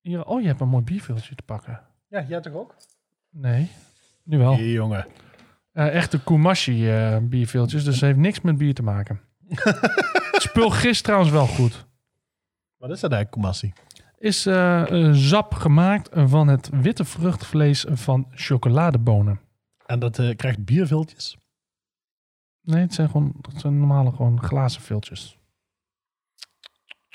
Hier, oh, je hebt een mooi bierveeltje te pakken. Ja, jij toch ook? Nee, nu wel. Nee, jongen. Eh, echte Kumashi eh bierveeltjes, dus het heeft niks met bier te maken. Het Spul gist trouwens wel goed. Wat is dat eigenlijk, Kumassi? Is eh, een sap gemaakt van het witte vruchtvlees van chocoladebonen. En dat eh, krijgt bierviltjes. Nee, het zijn gewoon het zijn normale gewoon glazen viltjes.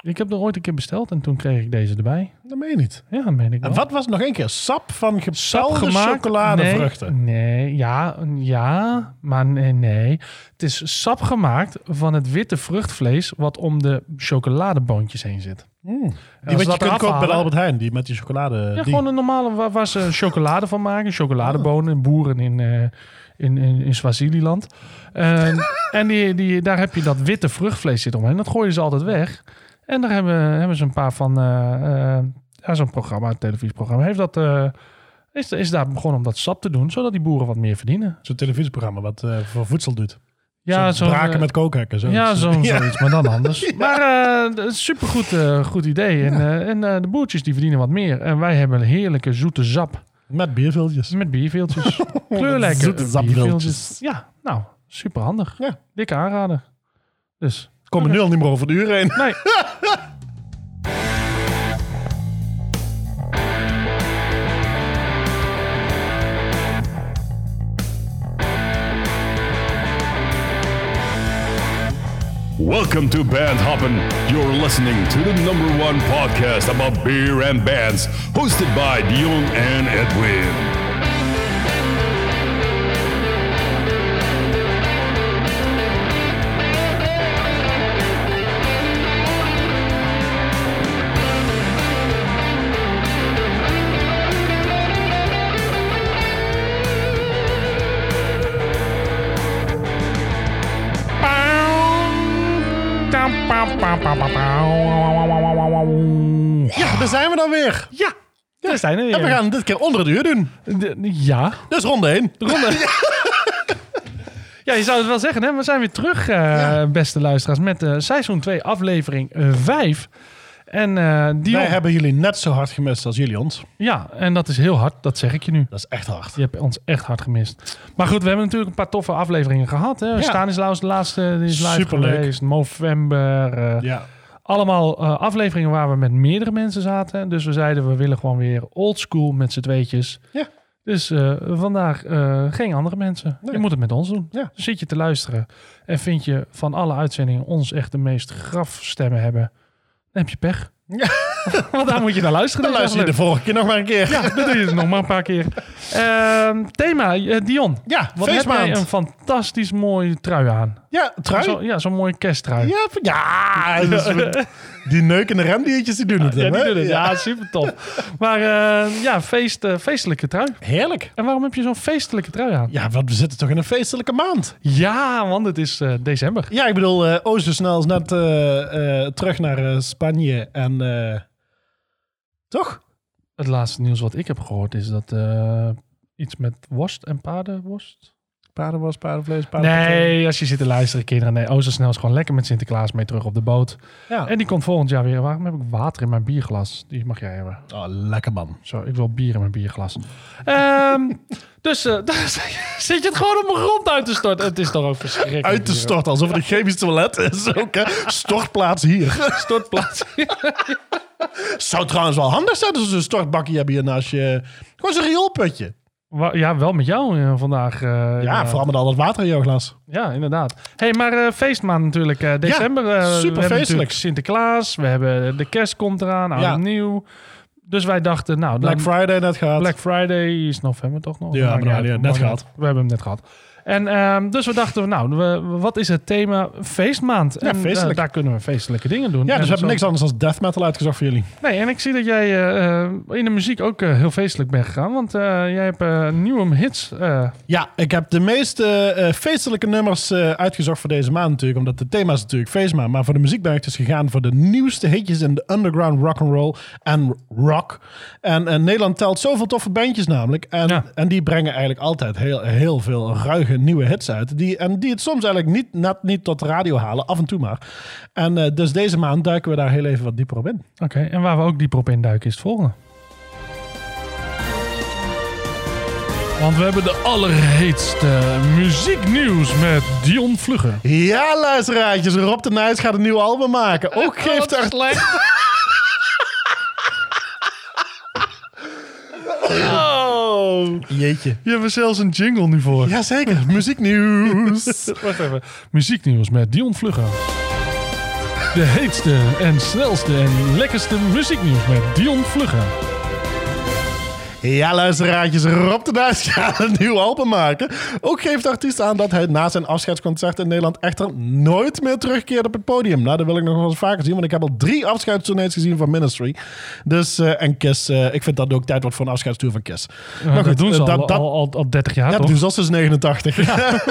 Ik heb er ooit een keer besteld en toen kreeg ik deze erbij. Dat meen je niet. Ja, dat meen ik wel. En wat was het nog één keer? Sap van gepelde chocoladevruchten. Nee, nee, ja, ja, maar nee, nee. Het is sap gemaakt van het witte vruchtvlees wat om de chocoladeboontjes heen zit. Mm. als Die wat je kunt kopen bij de afhalen- Albert Heijn. Die met die chocolade. Ja, die. gewoon een normale waar, waar ze chocolade van maken. Chocoladebonen, boeren in, eh in, in, in Swaziland. En, en die, die, daar heb je dat witte vruchtvlees zit omheen. Dat gooien ze altijd weg. En daar hebben, hebben ze een paar van... eh, eh, ja, zo'n programma, een televisieprogramma, heeft dat... eh, is, is daar begonnen om dat sap te doen, zodat die boeren wat meer verdienen. Zo'n televisieprogramma wat voor voedsel doet. Ja, Zo'n zo'n, braken met kookhekken. Zo. Ja, zo, Ja. zoiets, maar dan anders. Maar een supergoed goed idee. En, en de boertjes die verdienen wat meer. En wij hebben een heerlijke zoete sap Met bierviltjes. met bierveeltjes. Kleurlijke Zoete zapviltjes. bierveeltjes. Ja, nou, super handig. Ja. Dikke aanrader. Dus, Komen nu al niet meer over de uur heen. nee. Welcome to Band Hoppin'. You're listening to the number one podcast about beer and bands, hosted by Dion and Edwin. Ja, daar zijn we dan weer. Ja, daar zijn we weer. En we gaan dit keer onder het uur doen. De- ja. Dus ronde 1. ja, je zou het wel zeggen. Hè? We zijn weer terug, eh, beste luisteraars, met eh, seizoen 2, aflevering 5. En die Wij hebben jullie net zo hard gemist als jullie ons. Ja, en dat is heel hard. Dat zeg ik je nu. Dat is echt hard. Je hebt ons echt hard gemist. Maar goed, we hebben natuurlijk een paar toffe afleveringen gehad. Hè? Stanislaus, de laatste, die is live Superleuk. geweest. November. eh, Ja. Allemaal eh, afleveringen waar we met meerdere mensen zaten. Dus we zeiden, we willen gewoon weer old school met z'n tweetjes. Ja. Dus vandaag geen andere mensen. Nee. Je moet het met ons doen. Ja. Zit je te luisteren en vind je van alle uitzendingen ons echt de meest grafstemmen hebben, dan heb je pech. Ja. Want daar moet je naar luisteren. Dan luister je de vorige keer nog maar een keer. Ja, dat doe je nog maar een paar keer. Ehm, thema, eh, Dion. Ja, Wat heb jij een fantastisch mooie trui aan. Ja, trui. Zo, ja, zo'n mooie kersttrui. Ja, ja dus die neukende remdiertjes die doen het. Ja, hè? die doen het. Ja. Super tof. Maar eh, ja, feest, eh, feestelijke trui. Heerlijk. En waarom heb je zo'n feestelijke trui aan? Ja, want we zitten toch in een feestelijke maand. Ja, want het is eh, december. Ja, ik bedoel, eh Oostersnel is net terug naar Spanje en... toch? Het laatste nieuws wat ik heb gehoord is dat iets met worst en paardenworst. Paardenwas, paardenvlees, paardenpaté. Nee, als je zit te luisteren, kinderen. Nee, Oostersnel is gewoon lekker met Sinterklaas mee terug op de boot. Ja. En die komt volgend jaar weer. Waarom heb ik water in mijn bierglas? Die mag jij hebben. Oh, lekker man. Zo, ik wil bier in mijn bierglas. Ehm, dus dus zit je het gewoon op mijn grond uit te storten. Het is toch ook verschrikkelijk. Uit te hier. storten, alsof het een chemisch toilet is. Ook, hè? Stortplaats hier. Stortplaats. Zou trouwens wel handig zijn als we een stortbakje hebben hier naast je... Gewoon zo'n rioolputje. Ja, wel met jou eh, vandaag. eh, Ja, vooral met al dat water in jouw glas. Ja, inderdaad. hey, maar eh, feestmaand natuurlijk. december. we super feestelijk. Sinterklaas. We hebben de kerst komt eraan. Oud Ja. nieuw. Dus wij dachten, nou... Dan, Black Friday net gehad. Black Friday is november toch nog? Ja, maar ja, net gehad. We hebben hem net gehad. En ehm, dus we dachten, nou, we, wat is het thema feestmaand? Ja, en, eh, daar kunnen we feestelijke dingen doen. Ja, En dus we hebben zo- niks anders dan death metal uitgezocht voor jullie. Nee, en ik zie dat jij eh, in de muziek ook eh, heel feestelijk bent gegaan. Want jij hebt nieuwe hits. Ja, ik heb de meeste feestelijke nummers uitgezocht voor deze maand natuurlijk. Omdat het thema is natuurlijk feestmaand. Maar voor de muziek ben ik dus gegaan voor de nieuwste hitjes in de underground rock and roll en rock. En, Nederland telt zoveel toffe bandjes namelijk. En, Ja. en die brengen eigenlijk altijd heel, heel veel ruige nieuwe hits uit. Die, en die het soms eigenlijk niet, net niet tot de radio halen, af en toe maar. En eh, dus deze maand duiken we daar heel even wat dieper op in. Oké, en waar we ook dieper op induiken is het volgende. Want we hebben de allerheetste muzieknieuws met Dion Vlugge. Ja, luisteraartjes, Rob de Nijs gaat een nieuw album maken. Ook geeft er... Oh. Jeetje. Je hebt er zelfs een jingle nu voor. Jazeker, muzieknieuws. Wacht even. Muzieknieuws met Dion Vlugge. De heetste en snelste en lekkerste muzieknieuws met Dion Vlugge. Ja, luisteraartjes, Rob de Nijs gaat een nieuw album maken. Ook geeft de artiest aan dat hij na zijn afscheidsconcert in Nederland echter nooit meer terugkeert op het podium. Nou, dat wil ik nog wel eens vaker zien, want ik heb al drie afscheidstournees gezien van Ministry. Dus, eh, en Kiss, eh, ik vind dat ook tijd wordt voor een afscheidstour van Kiss. Maar dat doen ze eh, al, al, al, al 30 jaar Ja, dat toch? doen ze al sinds 89.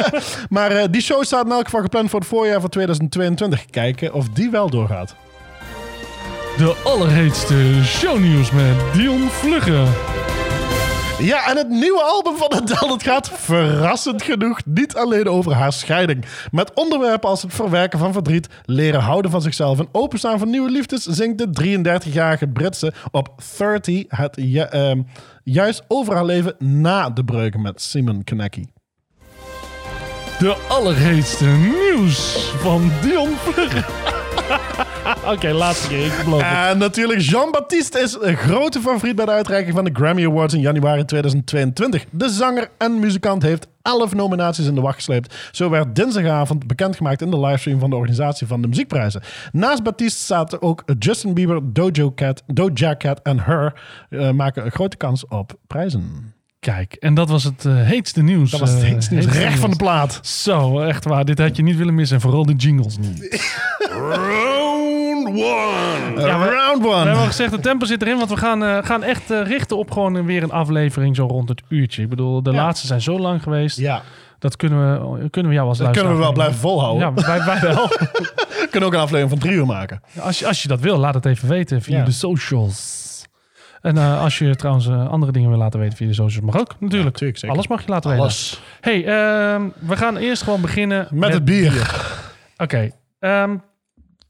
maar die show staat in elk geval gepland voor het voorjaar van 2022. Kijken of die wel doorgaat. De allerheetste shownieuws met Dion Vlugge. Ja, en het nieuwe album van Adele dat gaat verrassend genoeg niet alleen over haar scheiding. Met onderwerpen als het verwerken van verdriet, leren houden van zichzelf en openstaan voor nieuwe liefdes zingt de 33-jarige Britse op 30 het ehm, juist over haar leven na de breuken met Simon Konecki. De allerheetste nieuws van Dion Vlugge. Oké, laatste keer. Ik beloof het. En natuurlijk, Jean-Baptiste is een grote favoriet bij de uitreiking van de Grammy Awards in januari 2022. De zanger en muzikant heeft 11 nominaties in de wacht gesleept. Zo werd dinsdagavond bekendgemaakt in de livestream van de organisatie van de muziekprijzen. Naast Baptiste zaten ook Justin Bieber, Doja Cat, Doja Cat en Her eh, maken een grote kans op prijzen. Kijk, en dat was het eh, heetste nieuws. Dat was het eh, heetste nieuws. Recht van de plaat. Zo, echt waar. Dit had je niet willen missen. En vooral de jingles niet. Round one. Ja, we- Round We hebben al one. gezegd, de tempo zit erin. Want we gaan, eh, gaan echt eh, richten op gewoon weer een aflevering zo rond het uurtje. Ik bedoel, de Ja. laatste zijn zo lang geweest. Ja, Dat kunnen we, kunnen we jou als dat kunnen we wel blijven volhouden. Ja, wij, wij wel. We kunnen ook een aflevering van drie uur maken. Als je, als je dat wil, laat het even weten via Ja. de socials. En eh, als je trouwens andere dingen wil laten weten via de socials, mag ook natuurlijk. Natuurlijk, zeker. Alles mag je laten Alles. weten. hey, ehm, we gaan eerst gewoon beginnen Met het bier. Oké, ehm,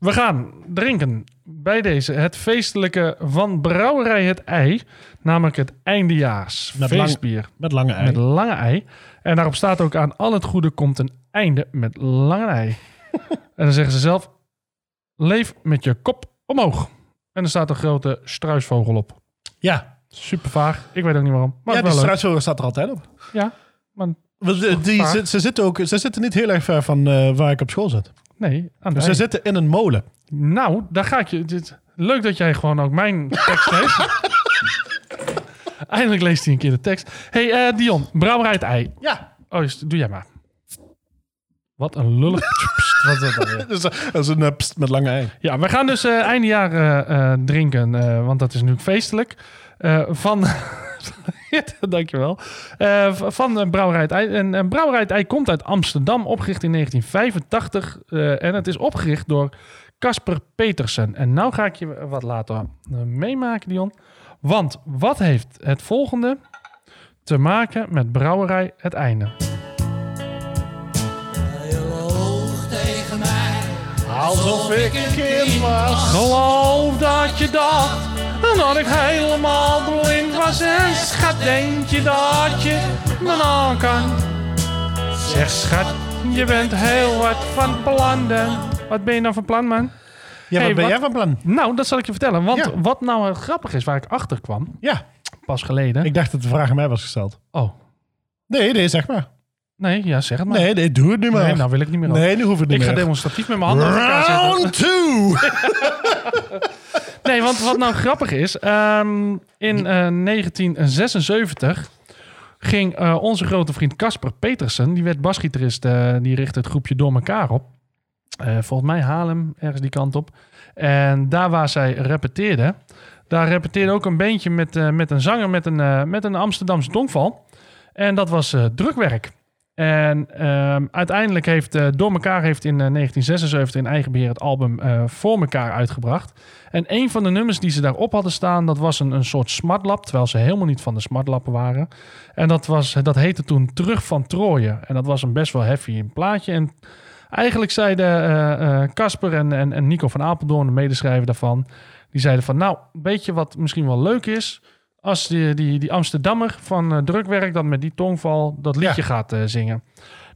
we gaan drinken bij deze het feestelijke van Brouwerij Het Ei. Namelijk het eindejaars Met lang- feestbier Met lange ei. met lange ei. En daarop staat ook aan al het goede komt een einde met lange ei. en dan zeggen ze zelf, leef met je kop omhoog. En er staat een grote struisvogel op. Ja, Super vaag, ik weet ook niet waarom. Maar ja die struisvogel staat er altijd op. Ja, maar de- Die, ze, zitten ook, ze zitten niet heel erg ver van eh, waar ik op school zit. Nee, aan de Ze ei. zitten in een molen. Nou, daar ga ik je. Dit, leuk dat jij gewoon ook mijn tekst leest. Eindelijk leest hij een keer de tekst. hey, eh, Dion, brouwerij het ei. Ja. Oh, is- doe jij maar. Wat een lullig. Pst, wat is dat dan weer? Dus, dat is een eh, pst met lange ei. Ja, we gaan dus eh eindejaar eh, eh, drinken, eh, want dat is natuurlijk feestelijk. Eh, van. Dankjewel. Eh v- van eh, Brouwerij het Ei. En eh, Brouwerij het Ei komt uit Amsterdam, opgericht in 1985. eh, en het is opgericht door Casper Petersen. En nou ga ik je wat laten eh, meemaken, Dion. Want wat heeft het volgende te maken met Brouwerij het Einde? Alsof ik een kind was. Geloof dat je dacht dat ik helemaal blind was. En schat, denk je dat je me aan kan? Zeg schat, je bent heel wat van plan. Wat ben je nou van plan, man? Ja, Hey, wat ben wat- jij van plan? Nou, dat zal ik je vertellen. Want Ja. wat nou heel grappig is, waar ik achter kwam, Ja, pas geleden. ik dacht dat de vraag aan mij was gesteld. Oh, Nee, nee, zeg maar. nee, ja, zeg het maar. Nee, nee, doe het nu maar. Nee, nou wil ik niet meer op. nee, nu hoef ik niet ik ga meer. demonstratief met mijn handen op elkaar zetten. Round two! Nee, want wat nou grappig is, ehm, in eh, 1976 ging eh, onze grote vriend Casper Petersen, die werd basgitarist, eh, die richtte het groepje door elkaar op. Eh, volgens mij Haarlem, ergens die kant op. En daar waar zij repeteerden, daar repeteerde ook een beentje met, eh, met een zanger met een, eh, met een Amsterdamse tongval. En dat was eh, drukwerk. En ehm, uiteindelijk heeft eh, Door elkaar heeft in eh, 1976 in eigen beheer het album eh, Voor elkaar uitgebracht. En een van de nummers die ze daarop hadden staan, dat was een, een soort smartlap, terwijl ze helemaal niet van de smartlappen waren. En dat, was, dat heette toen Terug van Troje. En dat was een best wel heavy plaatje. En eigenlijk zeiden eh, eh, Casper en, en, en Nico van Apeldoorn, de medeschrijver daarvan, die zeiden van, nou, weet je wat misschien wel leuk is? Als die, die, die Amsterdammer van eh, Drukwerk dat met die tongval dat liedje gaat eh, zingen.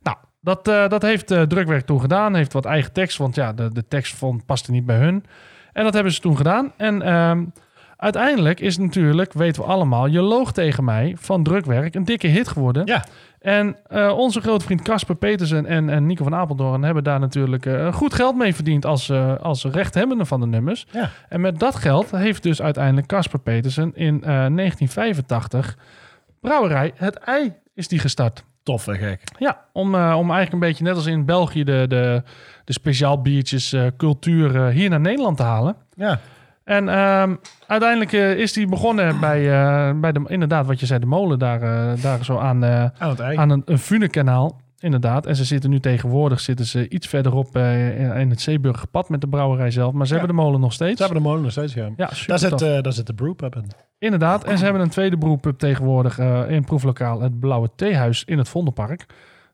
Nou, dat, eh, dat heeft Drukwerk toen gedaan. Heeft wat eigen tekst, want ja, de, de tekst vond, paste niet bij hun. En dat hebben ze toen gedaan. En ehm, uiteindelijk is natuurlijk, weten we allemaal, Je loog tegen mij van Drukwerk een dikke hit geworden. Ja. En eh, onze grote vriend Casper Petersen en, en Nico van Apeldoorn hebben daar natuurlijk eh, goed geld mee verdiend als, eh, als rechthebbende van de nummers. Ja. En met dat geld heeft dus uiteindelijk Casper Petersen in eh, 1985 brouwerij Het Ei is die gestart. Tof en gek. Ja, om, om eigenlijk een beetje net als in België de, de, de speciaal biertjes cultuur hier naar Nederland te halen. Ja. En ehm, uiteindelijk eh, is die begonnen bij, eh, bij de, inderdaad, wat je zei, de molen daar, eh, daar zo aan, Aan aan een, een Funekanaal. Inderdaad. En ze zitten nu tegenwoordig zitten ze iets verderop in, het Zeeburgerpad met de brouwerij zelf. Maar ze Ja. hebben de molen nog steeds. Ze hebben de molen nog steeds, ja. Ja, Daar zit, daar zit de brewpub in. Inderdaad. En ze hebben een tweede brewpub tegenwoordig in proeflokaal het Blauwe Theehuis in het Vondelpark.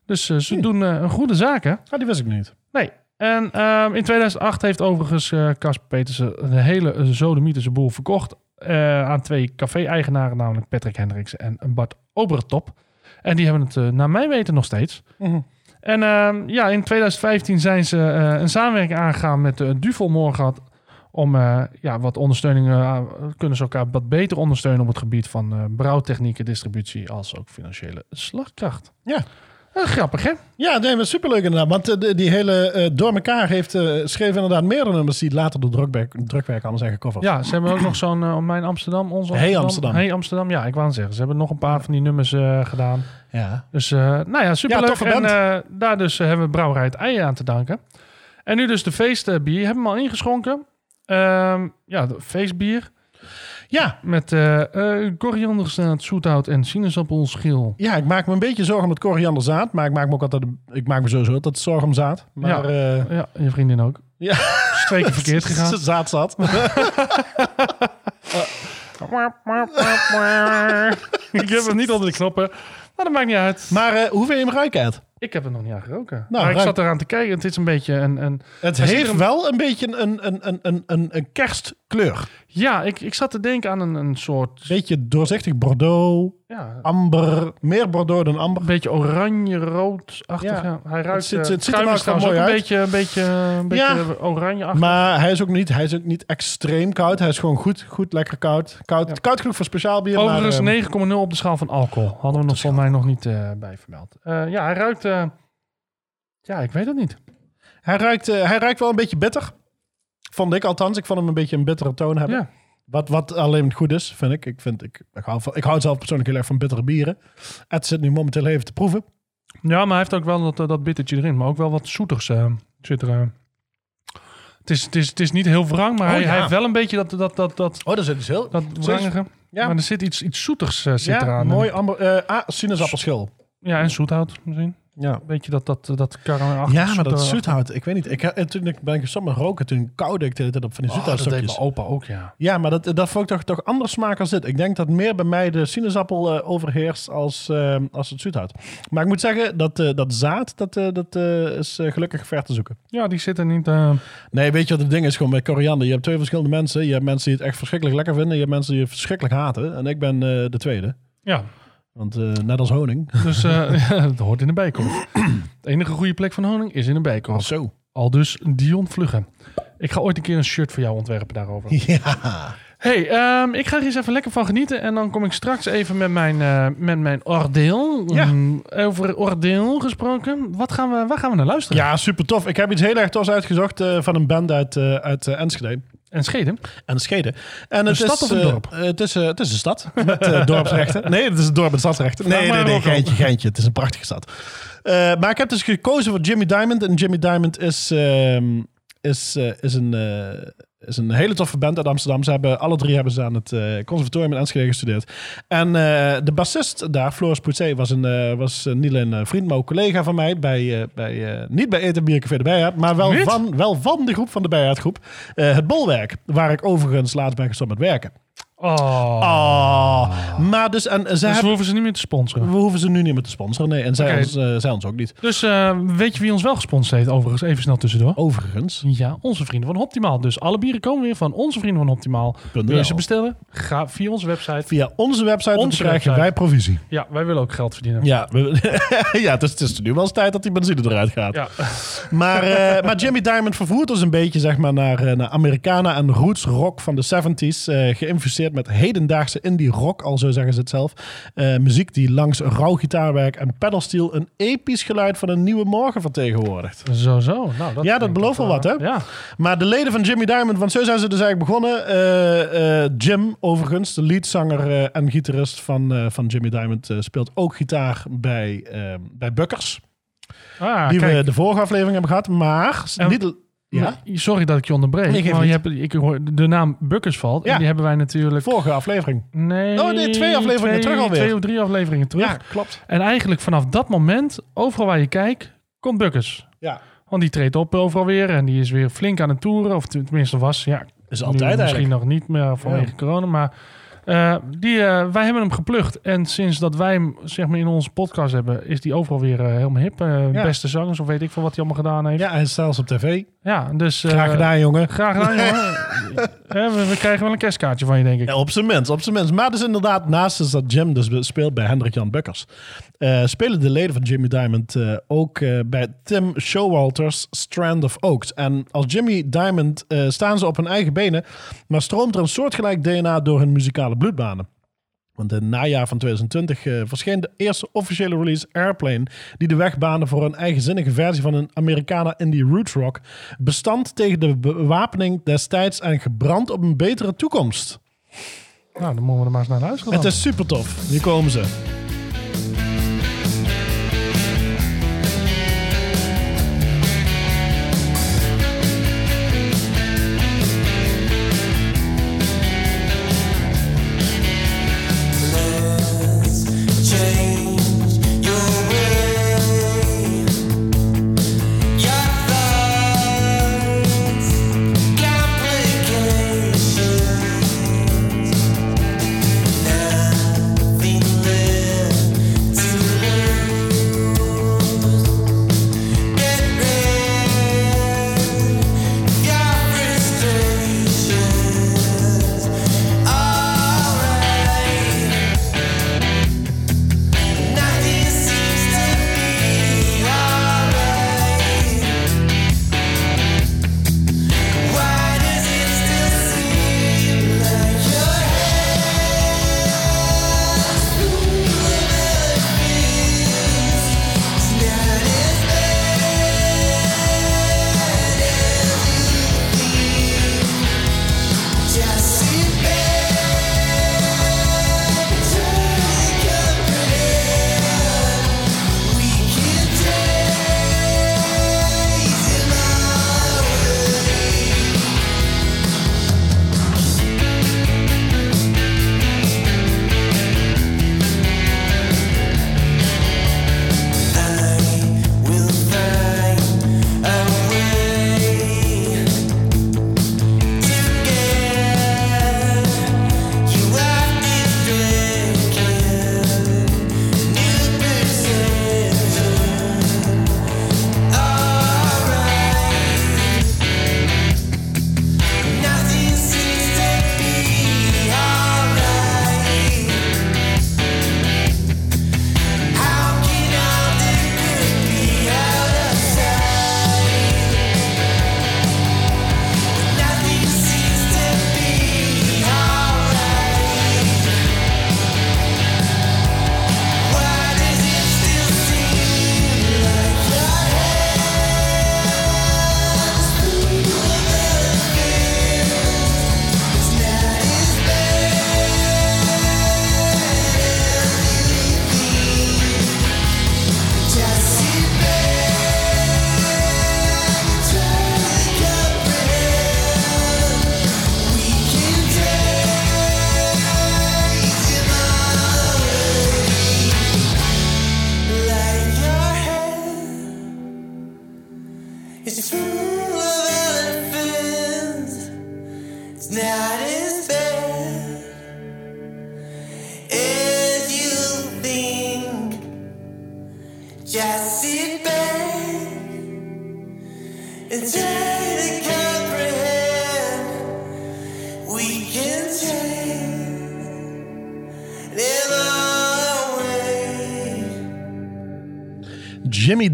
Dus ze Hmm. doen een goede zaken. Ah, die wist ik niet. Nee. En ehm, in 2008 heeft overigens eh Casper Petersen de hele uh, boel verkocht eh, aan twee café-eigenaren, namelijk Patrick Hendricks en Bart Obertop. En die hebben het eh, naar mijn weten nog steeds. Mhm. En ehm, ja, in 2015 zijn ze een samenwerking aangegaan met de Duvel Morgat om ja, wat ondersteuning, kunnen ze elkaar wat beter ondersteunen op het gebied van brouwtechnieken, distributie, als ook financiële slagkracht. Ja. Eh, grappig, hè? Ja, nee, maar superleuk inderdaad. Want eh, die hele eh, Door elkaar heeft, eh schreef inderdaad meerdere nummers die later door drukwerk, drukwerk allemaal zijn gecoverd. Ja, ze hebben ook nog zo'n Mijn Amsterdam, ons Hey Amsterdam. Hey Amsterdam, ja, ik wou het zeggen. Ze hebben nog een paar van die nummers gedaan. ja. Dus nou ja, superleuk. toffe en daar dus hebben we Brouwerij het Ei aan te danken. En nu dus de feestbier. Hebben we al ingeschonken. Ehm, ja, de feestbier. Ja. Met eh korianderzaad, zoethout en sinaasappelschil. ja, ik maak me een beetje zorgen om het korianderzaad. Maar ik maak me ook altijd, ik maak me sowieso altijd zorgen om zaad. Maar Ja, je vriendin ook. ja, Is twee keer verkeerd gegaan. Zaad zat. ik heb hem niet onder de knoppen. Maar dat maakt niet uit. maar hoe vind je hem ruiken, Ed? Ik heb er nog niet aan geroken. Nou, maar ik ruik. zat eraan te kijken. Het is een beetje een... een Het heeft wel een beetje een, een, een, een, een, een kerstkleur. ja, ik, ik zat te denken aan een, een soort... Beetje doorzichtig bordeaux, Ja, amber. Meer bordeaux dan amber. een beetje oranje-rood-achtig. Ja. Ja. Hij ruikt... ziet- eh, het ziet er nou mooi ook een uit. beetje, een beetje, een beetje Ja. oranje-achtig. Maar hij is, ook niet, hij is ook niet extreem koud. Hij is gewoon goed, goed lekker koud. Koud, koud genoeg voor speciaal bier. Overigens maar, ehm, 9,0 op de schaal van alcohol. Hadden we nog volgens mij nog niet eh, bij vermeld. Eh, ja, hij ruikt... eh, ja, ik weet het niet. hij, ruikt, eh, hij ruikt wel een beetje bitter. Vond ik althans. Ik vond hem een beetje een bittere toon hebben. Ja. Wat, wat alleen goed is, vind ik. Ik, vind, ik, ik, hou, van, ik hou zelf persoonlijk heel erg van bittere bieren. Ed zit nu momenteel even te proeven. Ja, maar hij heeft ook wel dat, eh, dat bittertje erin. Maar ook wel wat zoeters zit er. Het is, het, is, het is niet heel wrang, maar Oh, hij, ja. hij heeft wel een beetje dat, dat, dat, dat, Oh, dat zit dus heel... dat wrangige. Ja. Maar er zit iets, iets zoeters zit ja, eraan. mooi amber... ah, sinaasappelschil. Ja, en zoethout misschien. Ja. Een beetje dat, dat, dat karamelachtige Ja, maar dat zoethout, ik weet niet. Ik, en toen ik, ben gestopt met roken, toen koude ik de hele tijd op van die Oh, dat deed mijn opa ook, ja. Ja, maar dat, dat vond ik toch, toch anders smaak als dit. Ik denk dat meer bij mij de sinaasappel eh, overheerst als, eh, als het zoethout. Maar ik moet zeggen, dat, eh, dat zaad, dat, eh, dat eh, is eh, gelukkig ver te zoeken. Ja, die zitten niet... eh, Nee, weet je wat het ding is gewoon met koriander? Je hebt twee verschillende mensen. Je hebt mensen die het echt verschrikkelijk lekker vinden. Je hebt mensen die het verschrikkelijk haten. En ik ben eh, de tweede. ja, Want eh, net als honing. dus eh het hoort in de bijkorf. De enige goede plek van honing is in de bijkorf. Zo. Al dus Dion Vluggen. Ik ga ooit een keer een shirt voor jou ontwerpen daarover. Ja. Hey, ehm, ik ga er eens even lekker van genieten. En dan kom ik straks even met mijn, eh met mijn oordeel. Ja. Mm, over oordeel gesproken. Wat gaan we, waar gaan we naar luisteren? ja, super tof. Ik heb iets heel erg tofs uitgezocht van een band uit, uit Enschede. En Schede. En Schede. En het stad is, of een eh, dorp? het, is, eh, het is een stad met eh, dorpsrechten. Nee, het is een dorp met stadsrechten. Nee, nee, nee, geintje, geintje. Het is een prachtige stad. Maar ik heb dus gekozen voor Jimmy Diamond. En Jimmy Diamond is, ehm, is, is, een, is een hele toffe band uit Amsterdam. Ze hebben, alle drie hebben ze aan het eh, conservatorium in Enschede gestudeerd. En eh, de bassist daar, Floris Poetsé, was, een, eh, was niet alleen een vriend, maar ook collega van mij. Bij, bij, niet bij Eten Bier Café de Bijaard, maar wel van, wel van de groep van de Bijaardgroep. Het Bolwerk, waar ik overigens laatst ben gestopt met werken. Oh. Oh. Maar dus, en zij Dus we hoeven ze niet meer te sponsoren. we hoeven ze nu niet meer te sponsoren. Nee, en zij, ons, eh, zij ons ook niet. Dus eh, weet je wie ons wel gesponsord heeft overigens? Even snel tussendoor. Overigens. Ja, onze vrienden van Optimaal. Dus alle bieren komen weer van onze vrienden van Optimaal. Wil je ze bestellen? Ga via onze website. Via onze website, Onze krijgen website. wij provisie. Ja, wij willen ook geld verdienen. Ja, we- ja het, is, het is nu wel eens tijd dat die benzine eruit gaat. Ja. Maar, eh, maar Jimmy Diamond vervoert ons een beetje zeg maar, naar, naar Americana en roots rock van de 70s. eh geïnfuseerd met hedendaagse indie rock, al zo zeggen ze het zelf. Eh, muziek die langs rauw gitaarwerk en pedalsteel een episch geluid van een nieuwe morgen vertegenwoordigt. Zo, zo. Nou, dat Ja, dat belooft wel wat, hè? Ja. Maar de leden van Jimmy Diamond, want zo zijn ze dus eigenlijk begonnen. Eh, eh, Jim, overigens, de leadzanger eh, en gitarist van, eh, van Jimmy Diamond, eh, speelt ook gitaar bij, eh, bij Bukkers. Ah, die kijk. we de vorige aflevering hebben gehad. Maar En- niet... Ja, Sorry dat ik je onderbreek. Nee, maar je hebt, ik hoor de naam Buckersvalt. Ja. En die hebben wij natuurlijk... vorige aflevering. Nee, Oh, nee, twee afleveringen twee- terug alweer. Twee of drie afleveringen terug. Ja, klopt. En eigenlijk vanaf dat moment, overal waar je kijkt, komt Buckers. Ja, Want die treedt op overal weer en die is weer flink aan het toeren. Of tenminste was, ja, is altijd misschien eigenlijk. nog niet meer vanwege Ja. corona. Maar eh, die, eh, wij hebben hem geplukt. En sinds dat wij hem zeg maar, in onze podcast hebben, is die overal weer eh, helemaal hip. Ja. Beste zangers, of weet ik veel wat hij allemaal gedaan heeft. Ja, is zelfs op tv. Ja, dus... eh, Graag gedaan, jongen. Graag gedaan, jongen. We, we krijgen wel een kerstkaartje van je, denk ik. Ja, op zijn minst, op zijn minst. Maar dus inderdaad, naast is dat Jim dus speelt bij Hendrik Jan Bukkers, eh, spelen de leden van Jimmy Diamond eh, ook eh, bij Tim Showalter's Strand of Oaks. En als Jimmy Diamond eh, staan ze op hun eigen benen, maar stroomt er een soortgelijk DNA door hun muzikale bloedbanen. Want in het najaar van 2020 eh, verscheen de eerste officiële release Airplane, die de weg baande voor een eigenzinnige versie van een Americana indie roots rock, bestand tegen de bewapening destijds en gebrand op een betere toekomst. Nou, dan moeten we er maar eens naar luisteren. dan. Het is super tof. Hier komen ze.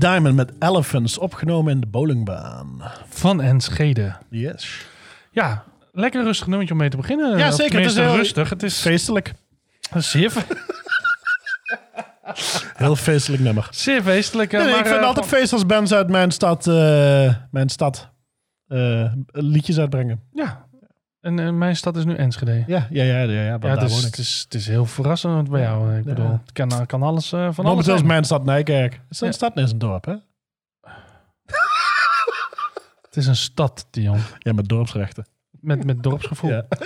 Diamond met Elephants, opgenomen in de bowlingbaan. Van Enschede. Yes. Ja, lekker rustig nummertje om mee te beginnen. Ja, zeker. Het is heel- rustig. Het is Feestelijk. zeer, Heel feestelijk nummer. zeer feestelijk. Nee, maar, ik vind eh, altijd feest als bands uit mijn stad, eh, mijn stad eh, liedjes uitbrengen. Ja. En eh, mijn stad is nu Enschede. Ja, ja, ja, ja, ja, Ja, daar het is, het, is, het is heel verrassend bij jou. Ik bedoel, het kan, kan alles eh, van alles Momenteel is zijn. mijn stad Nijkerk. Het is een stad, is een dorp, hè? Het is een stad, Dion. Ja, met dorpsrechten. Met, met dorpsgevoel. Ja.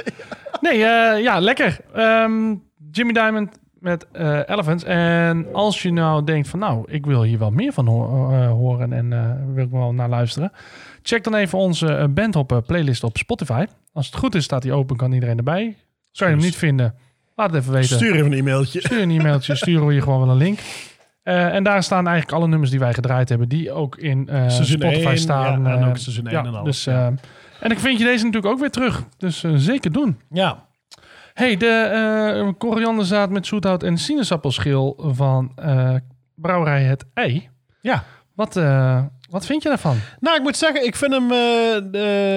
Nee, eh, ja, lekker. Ehm, Jimmy Diamond met eh Elephants. En als je nou denkt van, nou, ik wil hier wel meer van ho- eh, horen en eh, wil ik wel naar luisteren. Check dan even onze eh, Bandhop eh, playlist op Spotify. Als het goed is, staat die open, kan iedereen erbij. Zou je hem niet vinden, laat het even weten. Stuur even een e-mailtje. Stuur een e-mailtje, sturen we je gewoon wel een link. Eh, en daar staan eigenlijk alle nummers die wij gedraaid hebben, die ook in eh, Seizoen Spotify 1, staan. ja, en eh, ook seizoen 1 en alles, Dus, ja. eh, en ik vind je deze natuurlijk ook weer terug. Dus eh, zeker doen. Ja. hey, de eh korianderzaad met zoethout en sinaasappelschil van eh, Brouwerij Het Ei. Ja. Wat, eh, wat vind je daarvan? Nou, ik moet zeggen, ik vind hem, eh,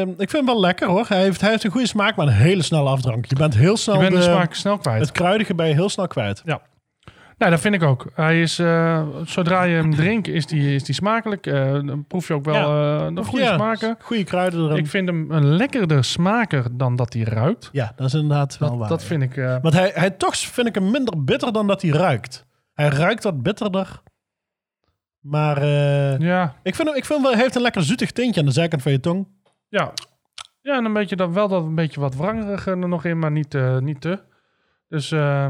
eh, ik vind hem wel lekker hoor. Hij heeft, hij heeft een goede smaak, maar een hele snelle afdrank. Je bent heel snel Je bent de de- smaak snel kwijt. het kruidige ben je heel snel kwijt. Ja. Nou, dat vind ik ook. Hij is, eh, zodra je hem drinkt, is die, is die smakelijk. Dan proef je ook wel de goede Ja, smaken. Goede kruiden erin. Ik vind hem een lekkerder smaker dan dat hij ruikt. ja, dat is inderdaad wel Dat, waar. dat ja. vind ik... Want hij, hij toch vind ik hem minder bitter dan dat hij ruikt. Hij ruikt wat bitterder. Maar eh, ja, ik vind hem, ik vind hem wel, hij heeft een lekker zoetig tintje aan de zijkant van je tong. ja. Ja, en een beetje dat, wel dat een beetje wat wrangerige er nog in, maar niet, eh, niet te. Dus eh,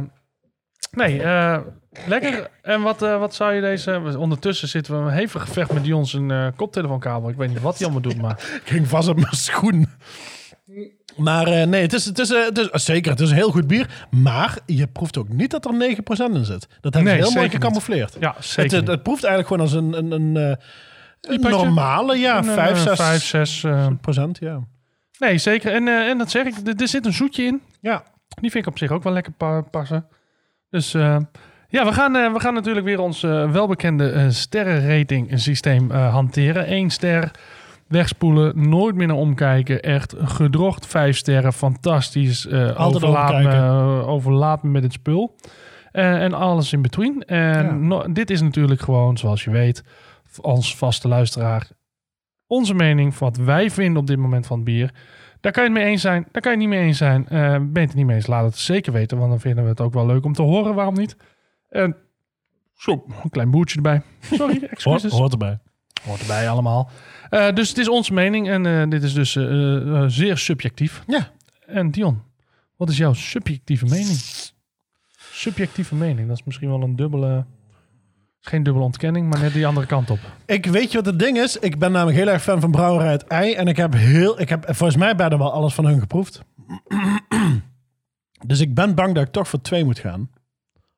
nee, eh, lekker. En wat, eh, wat zou je deze... Ondertussen zitten we een hevig gevecht met Dion zijn eh koptelefoonkabel. Ik weet niet wat hij allemaal doet, maar... Ik ging vast op mijn schoen. Maar eh, nee, het is, het, is, eh, het is zeker, het is een heel goed bier. Maar je proeft ook niet dat er 9% in zit. Dat hebben ze heel mooi gecamoufleerd. Ja, zeker. het, het proeft eigenlijk gewoon als een, een, een, eh, een normale, ja, Een, eh, 5, 6 vijf, zes, eh, procent. Ja. nee, zeker. En, en dat zeg ik, er, er zit een zoetje in. ja. Die vind ik op zich ook wel lekker pa- passen. Dus ja, we gaan, we gaan natuurlijk weer ons welbekende sterrenrating systeem hanteren. Eén ster, wegspoelen, nooit meer naar omkijken. Echt gedrocht, vijf sterren, fantastisch. Altijd overlaat, me, overlaat me met het spul. Eh, en alles in between. En Ja. no- dit is natuurlijk gewoon, zoals je weet, als vaste luisteraar, onze mening wat wij vinden op dit moment van het bier. Daar kan je het mee eens zijn, daar kan je het niet mee eens zijn. Eh, ben je het er niet mee eens, laat het zeker weten, want dan vinden we het ook wel leuk om te horen. Waarom niet? En zo, een klein boertje erbij. Sorry, Hoort, excuses. hoort erbij. Hoort erbij allemaal. Eh, dus het is onze mening en eh, dit is dus eh, zeer subjectief. Ja. En Dion, wat is jouw subjectieve mening? Subjectieve mening, dat is misschien wel een dubbele... Geen dubbele ontkenning, maar net die andere kant op. Ik weet je wat het ding is? Ik ben namelijk heel erg fan van Brouwerij het Ei. En ik heb heel, ik heb volgens mij bijna wel alles van hun geproefd. dus ik ben bang dat ik toch voor twee moet gaan.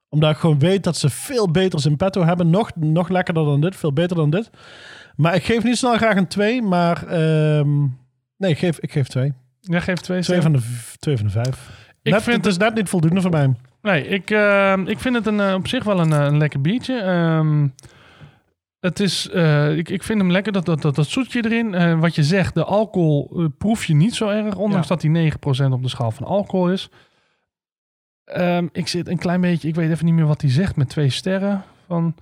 Omdat ik gewoon weet dat ze veel beters in petto hebben. Nog, nog lekkerder dan dit, veel beter dan dit. Maar ik geef niet snel graag een twee, maar... ehm, nee, ik geef, ik geef twee. Jij geeft twee Twee sterren? van de, v- twee van de vijf. Ik Net- vind het is net niet voldoende voor mij. Nee, ik, eh, ik vind het een, eh, op zich wel een, eh, een lekker biertje. Ehm, het is, eh, ik, ik vind hem lekker, dat, dat, dat, dat zoetje erin. Eh, wat je zegt, de alcohol proef je niet zo erg, ondanks Ja. dat die 9% op de schaal van alcohol is. Ehm, ik zit een klein beetje, ik weet even niet meer wat hij zegt met twee sterren. Van,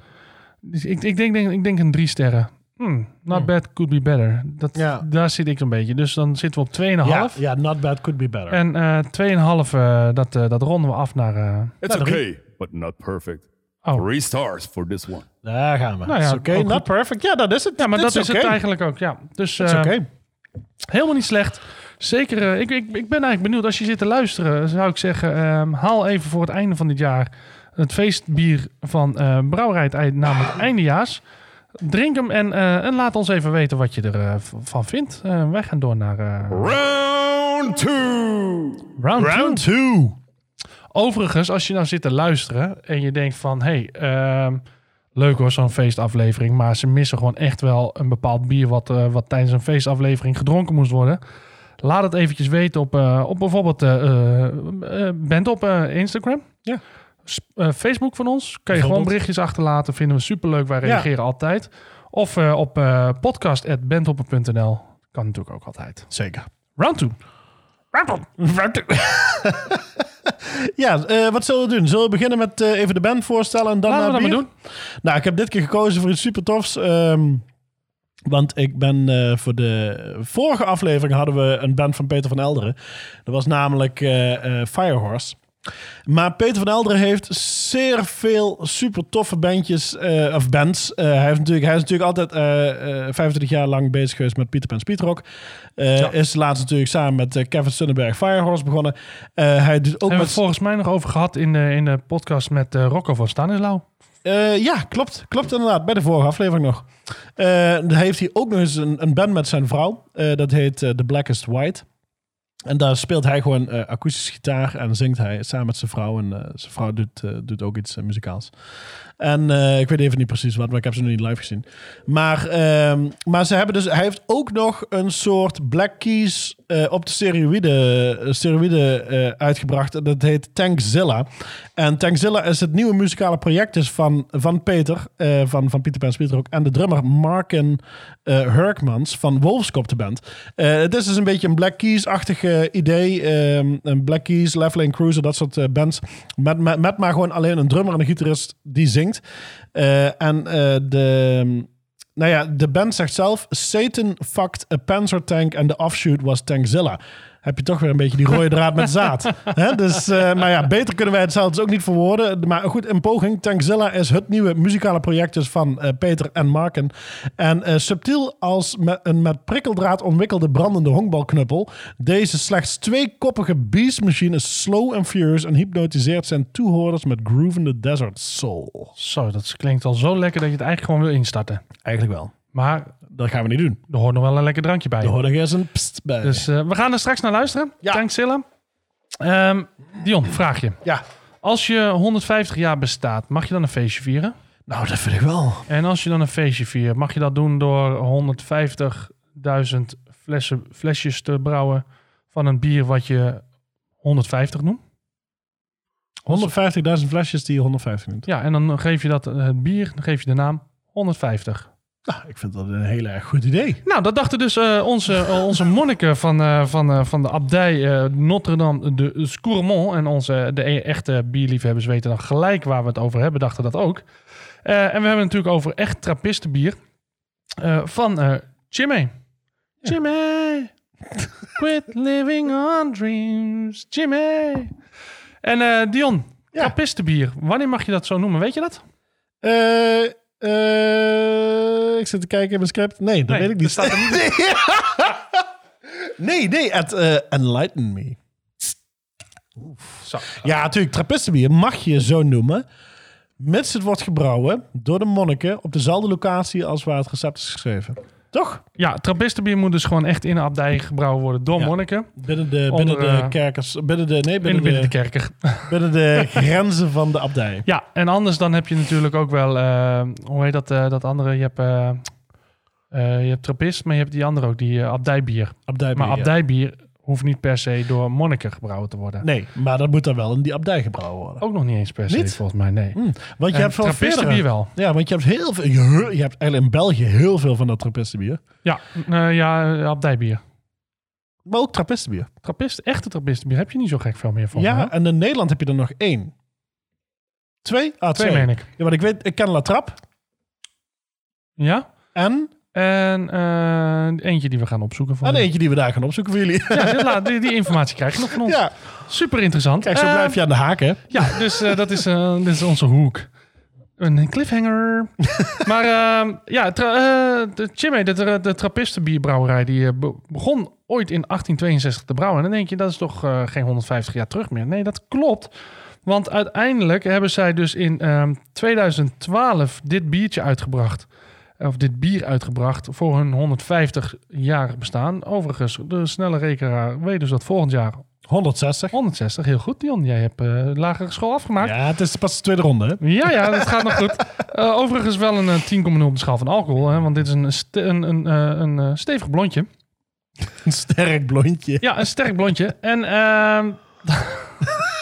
dus ik, ik, denk, denk, ik denk een drie sterren. Hmm, not Hmm. bad, could be better. Dat, Ja. Daar zit ik een beetje. Dus dan zitten we op 2,5. Ja, ja, not bad, could be better. En eh 2,5, eh, dat, eh, dat ronden we af naar... eh, It's Nou, okay, but not perfect. Oh. Three stars for this one. Daar gaan we. Nou ja, oké, ook not goed. perfect. Ja, dat is het. Ja, maar dat is het eigenlijk ook, ja. Dus eh, oké. helemaal niet slecht. Zeker, eh, ik, ik, ik ben eigenlijk benieuwd. Als je zit te luisteren, zou ik zeggen... ehm, haal even voor het einde van dit jaar... het feestbier van eh Brouwerij namelijk Eindejaars. Drink hem en, eh, en laat ons even weten wat je ervan vindt. Eh, wij gaan door naar eh, Round two. round, Round two. two. Overigens, als je nou zit te luisteren en je denkt van... hey, ehm, Leuk hoor, zo'n feestaflevering. Maar ze missen gewoon echt wel een bepaald bier wat, eh, wat tijdens een feestaflevering gedronken moest worden. Laat het eventjes weten op, eh, op bijvoorbeeld eh eh, eh, Bent op eh, Instagram. Ja. Eh, Facebook van ons. Kan je gewoon berichtjes achterlaten. Vinden we superleuk. Wij Ja. reageren altijd. Of eh, op eh podcast.bentoppen.nl. Kan natuurlijk ook altijd. Zeker. Round 2. Ja, eh, wat zullen we doen? Zullen we beginnen met eh, even de band voorstellen en dan Laten we naar dat maar bier? doen. Nou, ik heb dit keer gekozen voor iets super tofs. ehm, want ik ben eh, voor de vorige aflevering hadden we een band van Peter van Elderen. Dat was namelijk eh, eh, Firehorse. Maar Peter van Elderen heeft zeer veel super toffe bandjes, eh, of bands. Eh, hij, heeft natuurlijk, hij is natuurlijk altijd eh, eh, 25 jaar lang bezig geweest met Peter Pan Speedrock. Ja. Is laatst natuurlijk samen met Kevin Sonnenberg Firehorse begonnen. Hij doet ook met... het volgens mij nog over gehad in de, in de podcast met Rocco van Stanislau. Ja, klopt. Klopt inderdaad. Bij de vorige aflevering nog. Dan heeft hij ook nog eens een, een band met zijn vrouw. Dat heet The Blackest White. En daar speelt hij gewoon eh akoestische gitaar en zingt hij samen met zijn vrouw. En eh, zijn vrouw doet, eh, doet ook iets muzikaals. En eh, ik weet even niet precies wat, maar ik heb ze nog niet live gezien. Maar, ehm, maar ze hebben dus, hij heeft ook nog een soort Black Keys eh, op de steroïde, eh, steroïde uitgebracht. Dat heet Tankzilla. En Tankzilla is het nieuwe muzikale project dus van, van Peter, van, van Pieter Pan Speedrock. En de drummer Marken Hurkmans van Wolfskop de band. Het is dus een beetje een Black Keys-achtig idee. Ehm, een Black Keys, Left Cruiser, dat soort bands. Met, met, met maar gewoon alleen een drummer en een gitarist die zingt. Eh, en eh, de... Nou ja, de band zegt zelf: Satan fucked a Panzer tank and the offshoot was Tankzilla. Heb je toch weer een beetje die rode draad met zaad. Hè? Dus, eh, maar ja, beter kunnen wij het zelf dus ook niet verwoorden. Maar goed, een poging. Tankzilla is het nieuwe muzikale project dus van eh, Peter en Marken. En eh, subtiel als met een met prikkeldraad omwikkelde brandende honkbalknuppel. Deze slechts tweekoppige beastmachine is slow and furious en hypnotiseert zijn toehoorders met Groove in the Desert Soul. Zo, dat klinkt al zo lekker dat je het eigenlijk gewoon wil instarten. Eigenlijk wel. Maar Dat gaan we niet doen. er hoort nog wel een lekker drankje bij. Er hoort nog eens een pst bij. Dus eh, we gaan er straks naar luisteren. Ja. Thanks, Silla. Ehm, Dion, vraag je. ja, Als je 150 jaar bestaat, mag je dan een feestje vieren? nou dat vind ik wel. En als je dan een feestje viert, mag je dat doen door 150.000 flessen, flesjes te brouwen van een bier wat je 150 noemt? 150.000 flesjes die je 150 noemt. Ja, en dan geef je dat eh, het bier, dan geef je de naam 150. Nou, ik vind dat een heel erg goed idee. Nou, dat dachten dus eh, onze, eh, onze monniken van, eh, van, van de abdij Notre-Dame de Scourmont. En onze, de e- echte bierliefhebbers weten dan gelijk waar we het over hebben, dachten dat ook. En we hebben het natuurlijk over echt trappistenbier van Jimmy. Jimmy, quit living on dreams. Jimmy. En Dion, Ja. trappistenbier, wanneer mag je dat zo noemen? Weet je dat? Eh, eh, ik zit te kijken in mijn script. Nee, dat Nee, weet ik niet. dat staat er niet nee, nee, het eh, Enlighten Me. Zo. Ja, natuurlijk, trappistenbier mag je zo noemen. Mits het wordt gebrouwen door de monniken op dezelfde locatie als waar het recept is geschreven. Toch? Ja, trappistenbier moet dus gewoon echt in een abdij gebrouwen worden door monniken. Binnen de, Onder, binnen de eh, kerkers, binnen de, nee, In, binnen, binnen de de, kerker. binnen de grenzen van de abdij. Ja, en anders dan heb je natuurlijk ook wel, eh, hoe heet dat, eh, dat andere? Je hebt, je hebt trappist, maar je hebt die andere ook, die abdijbier. Abdijbier, Maar abdijbier hoeft niet per se door monniken gebrouwen te worden. Nee, maar dat moet dan wel in die abdij gebrouwen worden. Ook nog niet eens per se, Niet? volgens mij, nee. Hm, Want je En hebt wel trappistenbier wel. Ja, want je hebt heel veel. Je, hebt eigenlijk in België heel veel van dat trappistenbier. Ja, eh, ja, eh, abdijbier. Maar ook trappistenbier. Trappist, echte trappistenbier heb je niet zo gek veel meer van. Ja, en in Nederland heb je er nog één. Twee? Ah, twee. Twee meen ik. Ja, want ik weet, ik ken La Trappe. Ja? En, En eh, eentje die we gaan opzoeken. Voor en je. eentje die we daar gaan opzoeken voor jullie. Ja, laat- die, die informatie krijg je nog van ons. Ja, Super interessant. kijk, zo Eh, blijf je aan de haak, hè? Ja, dus eh, dat is, eh, dit is onze hoek. Een cliffhanger. maar eh, ja, de Chimay, de, de, de Trappistenbierbrouwerij, die be- begon ooit in 1862 te brouwen. En dan denk je, dat is toch geen 150 jaar terug meer. Nee, dat klopt. Want uiteindelijk hebben zij dus in ehm 2012 dit biertje uitgebracht. Of dit bier uitgebracht voor hun 150-jarig bestaan. Overigens, de snelle rekenaar weet dus dat volgend jaar 160. 160, heel goed Dion. Jij hebt eh lagere school afgemaakt. Ja, het is pas de tweede ronde. Hè? Ja, ja, dat gaat nog goed. Eh, overigens wel een eh, 10,0 op de schaal van alcohol. Hè, want dit is een, ste- een, een, eh, een eh, stevig blondje. Een sterk blondje. Ja, een sterk blondje. En ehm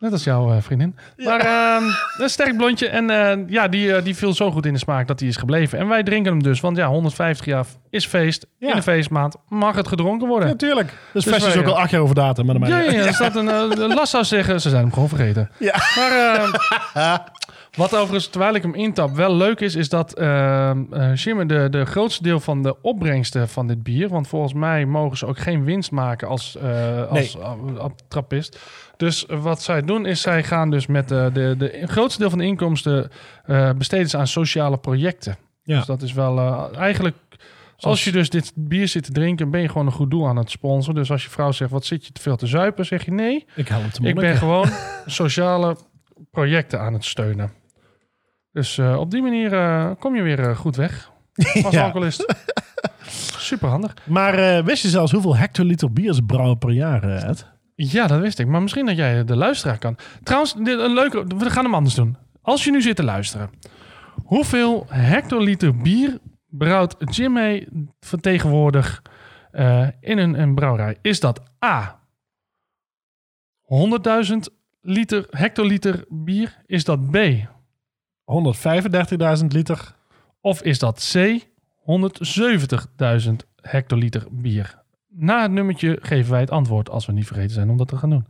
net als jouw eh, vriendin. Maar ehm, een sterk blondje. En eh, ja, die, eh, die viel zo goed in de smaak dat die is gebleven. En wij drinken hem dus. Want ja, 150 jaar is feest. Ja. In de feestmaand mag het gedronken worden. Natuurlijk. Dus, Fest is wij, ook al acht jaar over datum. Maar Ja, ja, ja. Er staat een uh, last zou zeggen, ze zijn hem gewoon vergeten. Ja. Maar eh, wat overigens, terwijl ik hem intap, wel leuk is, is dat Jimmy de, de grootste deel van de opbrengsten van dit bier, want volgens mij mogen ze ook geen winst maken als, eh als eh, trappist. Dus wat zij doen is, zij gaan dus met de, de, de grootste deel van de inkomsten besteden ze aan sociale projecten. Ja. Dus dat is wel eigenlijk... Als je dus dit bier zit te drinken, ben je gewoon een goed doel aan het sponsoren. Dus als je vrouw zegt, wat zit je te veel te zuipen? Zeg je nee, Ik hou hem te ik ben gewoon sociale projecten aan het steunen. Dus eh, op die manier eh, kom je weer eh, goed weg als Ja. alcoholist. Super handig. Maar wist je zelfs hoeveel hectoliter bier ze brouwen per jaar, Ed? Ja, dat wist ik. Maar misschien dat jij de luisteraar kan. Trouwens, dit, een leuke, we gaan hem anders doen. Als je nu zit te luisteren. Hoeveel hectoliter bier brouwt Jimmy vertegenwoordig eh, in een, een brouwerij? Is dat A. 100.000 liter, hectoliter bier? Is dat B. 135.000 liter. Of is dat C. 170.000 hectoliter bier? Na het nummertje geven wij het antwoord als we niet vergeten zijn om dat te gaan doen.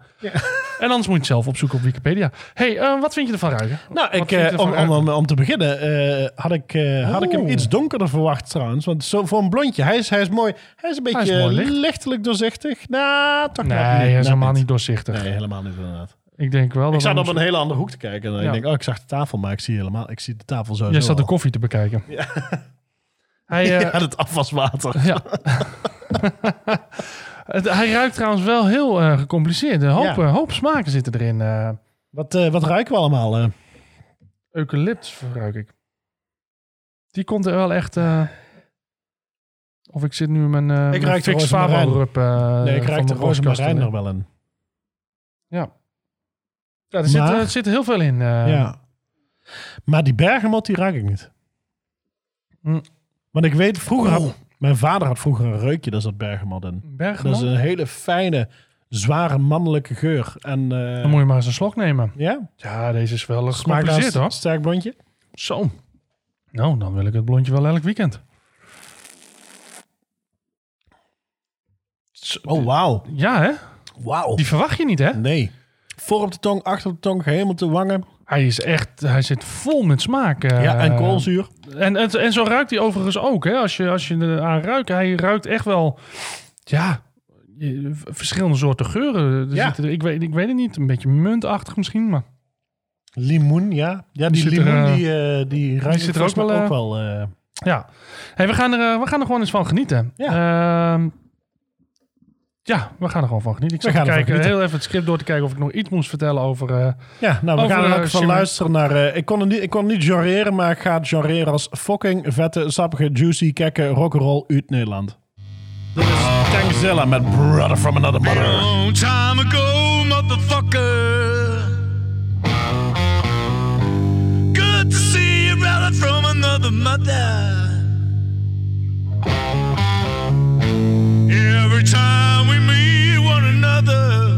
En anders moet je het zelf opzoeken op Wikipedia. hey, eh, wat vind je ervan ruiken? Nou, ik, eh, om, om, om, om te beginnen eh, had, ik, had ik hem iets donkerder verwacht trouwens. Want zo, voor een blondje, hij is, hij is mooi. Hij is een beetje is mooi licht. lichtelijk doorzichtig. Nou, toch Nee, net hij is helemaal niet doorzichtig. Nee, helemaal niet inderdaad. Ik denk wel dat Ik zat op een hele andere hoek te kijken. En Ja. ik denk, oh, ik zag de tafel, maar ik zie helemaal, ik zie de tafel sowieso Jij zat de koffie te bekijken. Hij, eh, Ja, het afwaswater. ja. Hij ruikt trouwens wel heel eh, gecompliceerd. Een hoop, Ja. eh, hoop smaken zitten erin. eh Wat, eh, wat ruiken we allemaal? eh? eucalyptus ruik ik. Die komt er wel echt... eh, of ik zit nu in mijn Ik ruik de rozemarijn. Eh, nee, ik ruik de rozemarijn er wel in. Ja. Ja, er, zit, Maar- er zit heel veel in. eh. ja. Maar die bergamot, die ruik ik niet. Hm. Want ik weet, vroeger had, mijn vader had vroeger een reukje, daar zat bergamot in. Bergamot? Dat is een hele fijne, zware mannelijke geur. En eh, Dan moet je maar eens een slok nemen. ja, Ja, deze is wel gecompliceerd hoor. sterk blondje. Zo. Nou, dan wil ik het blondje wel elk weekend. Oh, wauw. Ja, hè? Wauw. Die verwacht je niet, hè? Nee. Voor op de tong, achter op de tong, helemaal te wangen. Hij is echt, hij zit vol met smaak. eh. ja, en koolzuur. En, en, en zo ruikt hij overigens ook, hè? Als je, als je er aan ruikt, hij ruikt echt wel, ja, verschillende soorten geuren. Er Ja. er- ik, weet, ik weet het niet, een beetje muntachtig misschien, maar Limoen, ja. Ja, die, limoen, eh, die, eh, die ruikt zit er ook wel, ook wel. ja. Hey, we, gaan er, we gaan er gewoon eens van genieten. Ja. Ehm, ja, we gaan er gewoon van genieten. Ik ervan kijken, heel even het script door te kijken of ik nog iets moest vertellen over... eh, Ja, nou, we Over, gaan er eh, ook van Shimmer. luisteren naar... eh, ik, kon het niet, ik kon het niet genreren, maar ik ga het genreren als fucking vette, sappige, juicy, kekke rock'n'roll uit Nederland. Dit is Tankzilla met Brother from Another Mother. Long time ago, motherfucker. Good to see you, brother, from another mother. Every time we meet one another,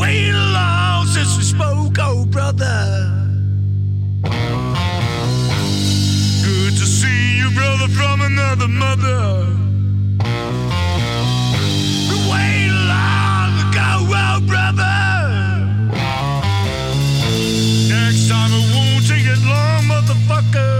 we long since we spoke, oh brother. Good to see you, brother, from another mother. Way long oh brother. Next time it won't take it long, motherfucker.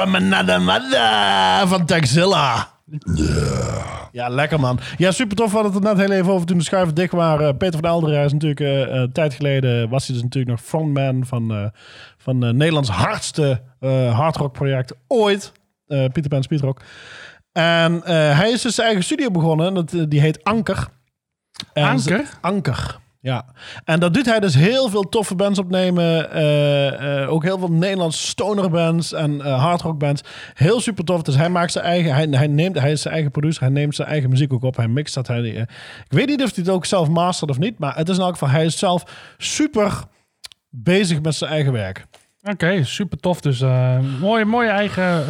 From another mother van Texilla. Ja, lekker man. Ja, super tof. We hadden het er net heel even over toen de schuiven dicht waren. Peter van Elderen is natuurlijk eh, eh, een tijd geleden... was hij dus natuurlijk nog frontman van, eh van eh, Nederlands hardste eh hardrock project ooit. eh Peter Pan Speedrock. En eh, hij is dus zijn eigen studio begonnen. En Dat, eh, die heet Anker. En Anker? Anker. Ja, en dat doet hij dus heel veel toffe bands opnemen. eh, eh, ook heel veel Nederlandse stoner bands en eh hardrock bands. Heel super tof. Dus hij maakt zijn eigen, hij, hij, neemt, hij is zijn eigen producer. Hij neemt zijn eigen muziek ook op. Hij mixt dat. Hij, ik weet niet of hij het ook zelf mastert of niet. Maar het is in elk geval, hij is zelf super bezig met zijn eigen werk. Oké, super tof. Dus mooie, mooie eigen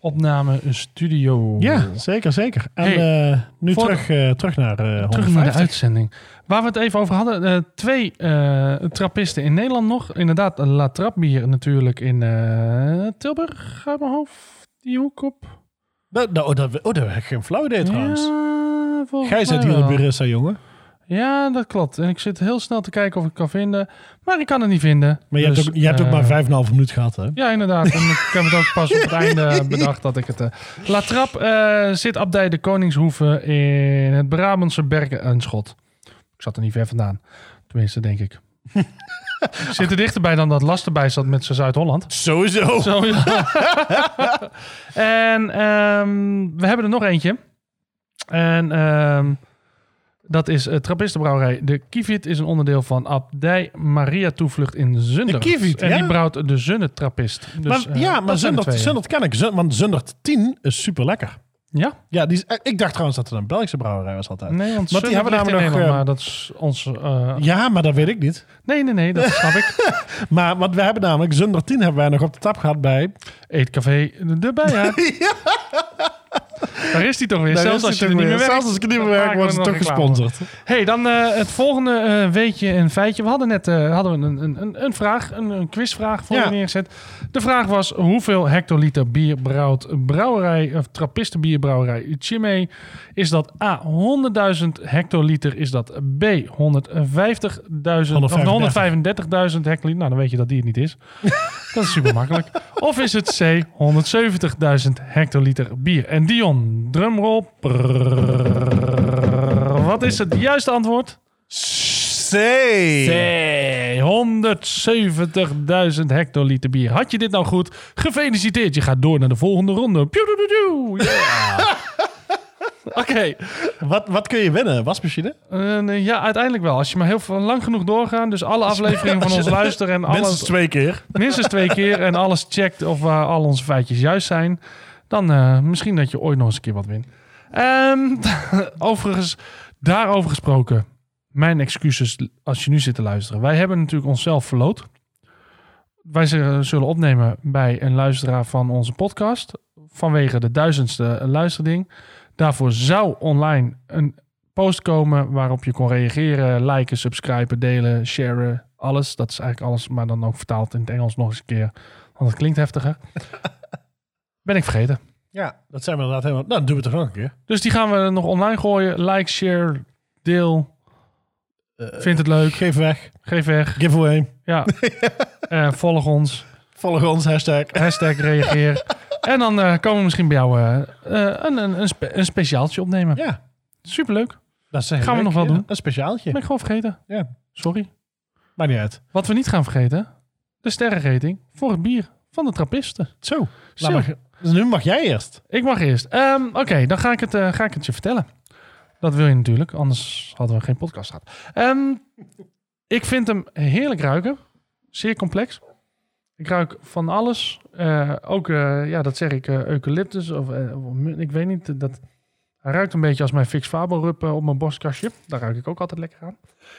opname studio. Ja, zeker, zeker. En Hey, nu terug, terug naar Terug naar de 150. uitzending. Waar we het even over hadden. eh, twee eh, trappisten in Nederland nog. Inderdaad, La Trapbier natuurlijk in eh, Tilburg. Uit mijn hoofd. Die hoek op. Dat, dat, oh, dat, oh, dat heb ik geen flauw idee trouwens. Ja, Gij zit hier in. Burissa, jongen. Ja, dat klopt. En ik zit heel snel te kijken of ik kan vinden. Maar ik kan het niet vinden. Maar je, Dus, hebt, ook, je hebt ook maar 5,5 minuut gehad, hè? Ja, inderdaad. En ik heb het ook pas op het einde bedacht dat ik het... eh La Trappe zit abdij de Koningshoeve in het Brabantse Bergen en Schot. Ik zat er niet ver vandaan. Tenminste, denk ik. Ik zit er dichterbij dan dat Last erbij zat met zijn Zuid-Holland. Sowieso. Zo, ja. en ehm, we hebben er nog eentje. En ehm, dat is uh, Trappistenbrouwerij. De Kievit is een onderdeel van Abdij Maria Toevlucht in Zundert. De Kievit, En ja? die brouwt de Zundert Trappist. Dus, maar, eh, ja, maar Zundert. Zundert ken ik. Want Zundert 10 is super lekker. Ja? Ja, die is, eh, ik dacht trouwens dat het een Belgische brouwerij was altijd. Nee, want Want die hebben namelijk nog, Nederland, eh, maar dat is ons... eh, Ja, maar dat weet ik niet. Nee, nee, nee, dat snap ik. Maar want we hebben namelijk Zundert 10 hebben wij nog op de tap gehad bij... Eetcafé de Bijaard. Daar is die toch weer. Daar Zelfs als je die er niet meer werkt. Zelfs als ik er niet meer werk, wordt het toch gesponsord. hey, dan eh, het volgende eh, weetje en feitje. We hadden net eh, hadden we een, een, een, een vraag, een, een quizvraag voor Ja. je neergezet. De vraag was, hoeveel hectoliter bier brouwt brouwerij, of trappistenbierbrouwerij Chimay? Is dat A, 100.000 hectoliter? Is dat B, 150.000 of 135.000 hectoliter? Nou, dan weet je dat die het niet is. dat is super makkelijk. Of is het C, 170.000 hectoliter bier? En Dion. Prrrr. Wat is het juiste antwoord? C. Nee, 170.000 hectoliter bier. Had je dit nou goed? Gefeliciteerd. Je gaat door naar de volgende ronde. Yeah. Oké. Wat, wat kun je winnen? Wasmachine? Eh, ja, uiteindelijk wel. Als je maar heel veel, lang genoeg doorgaan. Dus alle afleveringen van ons luisteren. En Minstens alles, twee keer. minstens twee keer. En alles checkt of eh, al onze feitjes juist zijn. Dan eh, misschien dat je ooit nog eens een keer wat wint. Ehm, overigens, daarover gesproken. Mijn excuses als je nu zit te luisteren. Wij hebben natuurlijk onszelf verloot. wij zullen opnemen bij een luisteraar van onze podcast. Vanwege de duizendste luisterding. Daarvoor zou online een post komen waarop je kon reageren, liken, subscriben, delen, sharen. Alles. Dat is eigenlijk alles, maar dan ook vertaald in het Engels nog eens een keer. Want het klinkt heftiger. ben ik vergeten. Ja, dat zijn we inderdaad helemaal... Nou, dan doen we het toch nog een keer. Dus die gaan we nog online gooien. Like, share, deel. Vind het leuk. Geef weg. Geef weg. Giveaway. Ja. Eh, volg ons. Volg ons, hashtag. Hashtag reageer. en dan eh, komen we misschien bij jou een, een, een, spe- een speciaaltje opnemen. Ja, Superleuk. dat Gaan we nog wel Ja, doen. Een speciaaltje. Ben ik gewoon vergeten. Ja, Sorry. maakt niet uit. Wat we niet gaan vergeten. De sterrenrating voor het bier van de trappisten. Zo. Zo. Laat maar- dus nu mag jij eerst. Ik mag eerst. Ehm, Oké, dan ga ik, het, eh, ga ik het je vertellen. Dat wil je natuurlijk, anders hadden we geen podcast gehad. Ehm, ik vind hem heerlijk ruiken. Zeer complex. Ik ruik van alles. Eh, ook, eh, ja, dat zeg ik, eucalyptus. Of, ik weet niet. Dat, hij ruikt een beetje als mijn Fix eh, op mijn borstkastje. Daar ruik ik ook altijd lekker aan.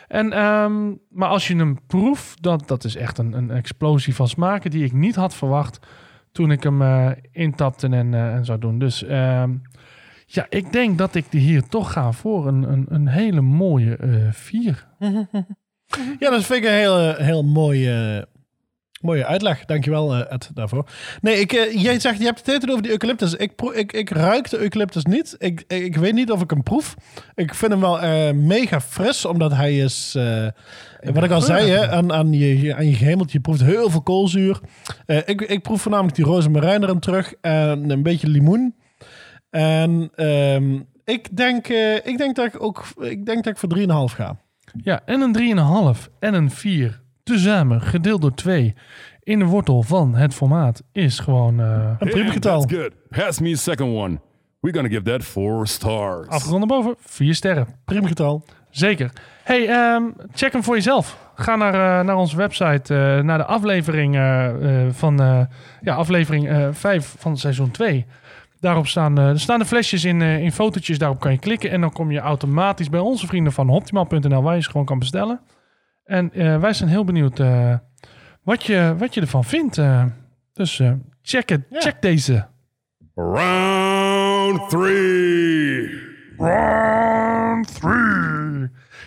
En, ehm, maar als je hem proeft, dat, dat is echt een, een explosie van smaken die ik niet had verwacht toen ik hem eh, intapte en, eh, en zou doen. Dus ehm, ja, ik denk dat ik die hier toch ga voor een, een, een hele mooie eh vier. Ja, dat vind ik een heel, heel mooie, mooie uitleg. Dankjewel, eh Ed, daarvoor. Nee, ik, eh, jij zegt, je hebt het hele over die eucalyptus. Ik, ik, ik ruik de eucalyptus niet. Ik, ik, weet niet of ik hem proef. Ik vind hem wel eh, mega fris, omdat hij is... wat ik al zei, hè, aan, aan, je, aan je proeft heel veel koolzuur. Ik, ik proef voornamelijk die rozemarijn erin terug en een beetje limoen. En ehm, ik, denk, ik denk dat ik ook ik denk dat ik voor 3,5 ga. Ja, en een 3,5 en een 4 tezamen gedeeld door 2 in de wortel van het formaat is gewoon eh Een prima getal. That's good. Pass me a second one. We're gonna give that four stars. afgerond naar boven. 4 sterren. Prima getal. Zeker. Hey, ehm, check hem voor jezelf. Ga naar, eh, naar onze website, eh, naar de aflevering van eh, ja, aflevering eh 5 van seizoen 2. Daarop staan, er staan de flesjes in, eh, in fotootjes. Daarop kan je klikken en dan kom je automatisch bij onze vrienden van Optimal.nl, waar je ze gewoon kan bestellen. En eh, wij zijn heel benieuwd eh, wat, je, wat je ervan vindt. eh. dus eh, check het, Ja. check deze. Round three. Round 3.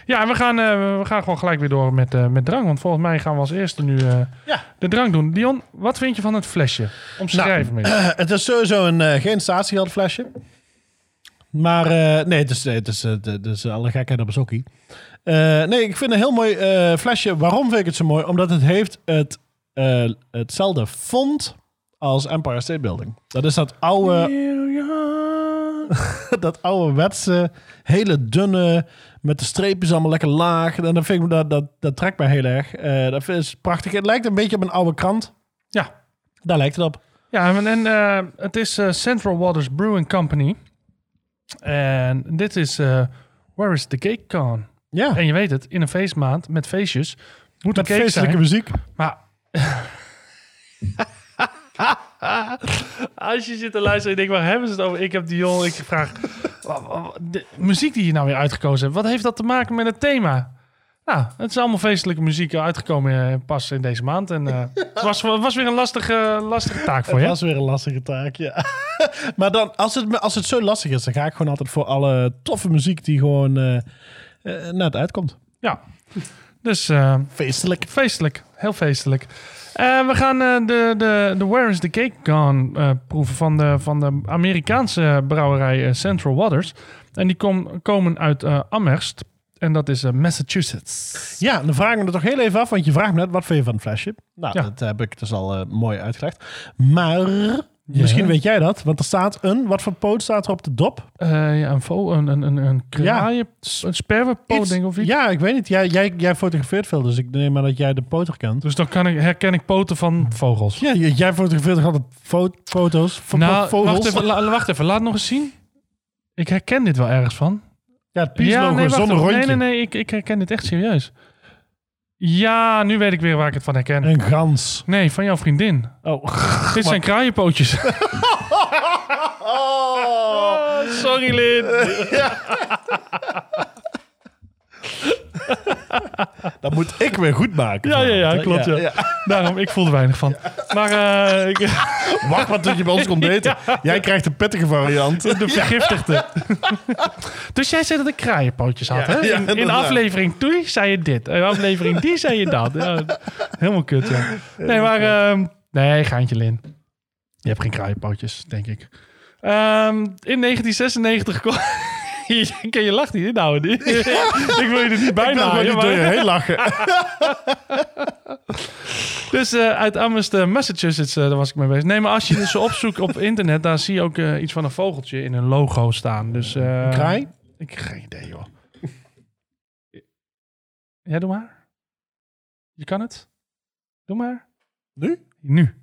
Ja, en we gaan, eh, we gaan gewoon gelijk weer door met, eh, met drang. Want volgens mij gaan we als eerste nu eh, Ja. de drang doen. Dion, wat vind je van het flesje? Omschrijf me. eens. Eh, het is sowieso een geen statiegeld flesje. Maar eh, nee, het is, het is, het is alle gekheid op een sokkie. Eh, nee, ik vind een heel mooi eh, flesje. Waarom vind ik het zo mooi? Omdat het heeft het, eh, hetzelfde font als Empire State Building. Dat is dat oude, dat ouderwetse, hele dunne, met de streepjes allemaal lekker laag. En dat, vind ik, dat, dat, dat trekt mij heel erg. Eh, dat is prachtig. Het lijkt een beetje op een oude krant. Ja. Daar lijkt het op. Ja, en, en het is Central Waters Brewing Company. En dit is Where is the Cake Gone? Ja. En je weet het, in een feestmaand met feestjes moet cake feestelijke zijn. muziek. Maar als je zit te luisteren en denkt, waar hebben ze het over? Ik heb Dion, ik vraag, de muziek die je nou weer uitgekozen hebt, wat heeft dat te maken met het thema? Nou, het is allemaal feestelijke muziek uitgekomen eh, pas in deze maand. En eh, het was, het was weer een lastige, lastige taak voor je. was weer een lastige taak, ja. maar dan, als het, als het zo lastig is, dan ga ik gewoon altijd voor alle toffe muziek die gewoon eh, eh, net uitkomt. Ja, dus eh, Feestelijk. feestelijk, heel feestelijk. Eh, we gaan eh, de, de, de Where is the Cake Gone eh, proeven van de, van de Amerikaanse brouwerij eh, Central Waters. En die kom- komen uit eh, Amherst. En dat is eh, Massachusetts. Ja, dan vraag ik me er toch heel even af, want je vraagt me net, wat vind je van het flesje? Nou, Ja. dat heb ik dus al eh, mooi uitgelegd. Maar, misschien weet jij dat, want er staat een, wat voor poot staat er op de dop? Eh, ja, een, vo- een, een, een, een kraaien, een sperwepoot, denk ik, of iets. Ja, ik weet niet. Jij, jij, jij fotografeert veel, dus ik neem maar dat jij de poot herkent. Dus dan kan ik, herken ik poten van vogels. Ja, jij fotografeert altijd fo- foto's van nou, vogels? wacht even, la- wacht even, laat nog eens zien. Ik herken dit wel ergens van. Ja, het peace logo wacht zonder rondje. Nee, nee, nee, ik, ik herken dit echt serieus. Ja, nu weet ik weer waar ik het van herken. Een gans. Nee, van jouw vriendin. Oh. Dit zijn kraaienpootjes. sorry, Lin. Dat moet ik weer goed maken. Ja, ja, ja, klopt. Ja. Daarom, ik voel er weinig van. Maar ik, Wacht maar tot je bij ons komt eten. Jij krijgt de pittige variant. de vergiftigde. dus jij zei dat ik kraaienpootjes had, hè? In, aflevering 2 zei je dit. In aflevering die zei je dat. Helemaal kut, ja. Nee, maar... ehm, nee, gaantje Lin. Je hebt geen kraaienpootjes, denk ik. Ehm, in 1996 kwam... Je, ken je lacht niet inhouden. ik wil je er niet bij Ik door je maar... heen lachen. Dus eh, uit Amherst, Massachusetts, eh, daar was ik mee bezig. Nee, maar als je ze opzoekt op internet, daar zie je ook eh, iets van een vogeltje in een logo staan. Dus, eh, Kraai? Ik heb geen idee, joh. Ja, doe maar. Je kan het. Doe maar. Nu? Nu.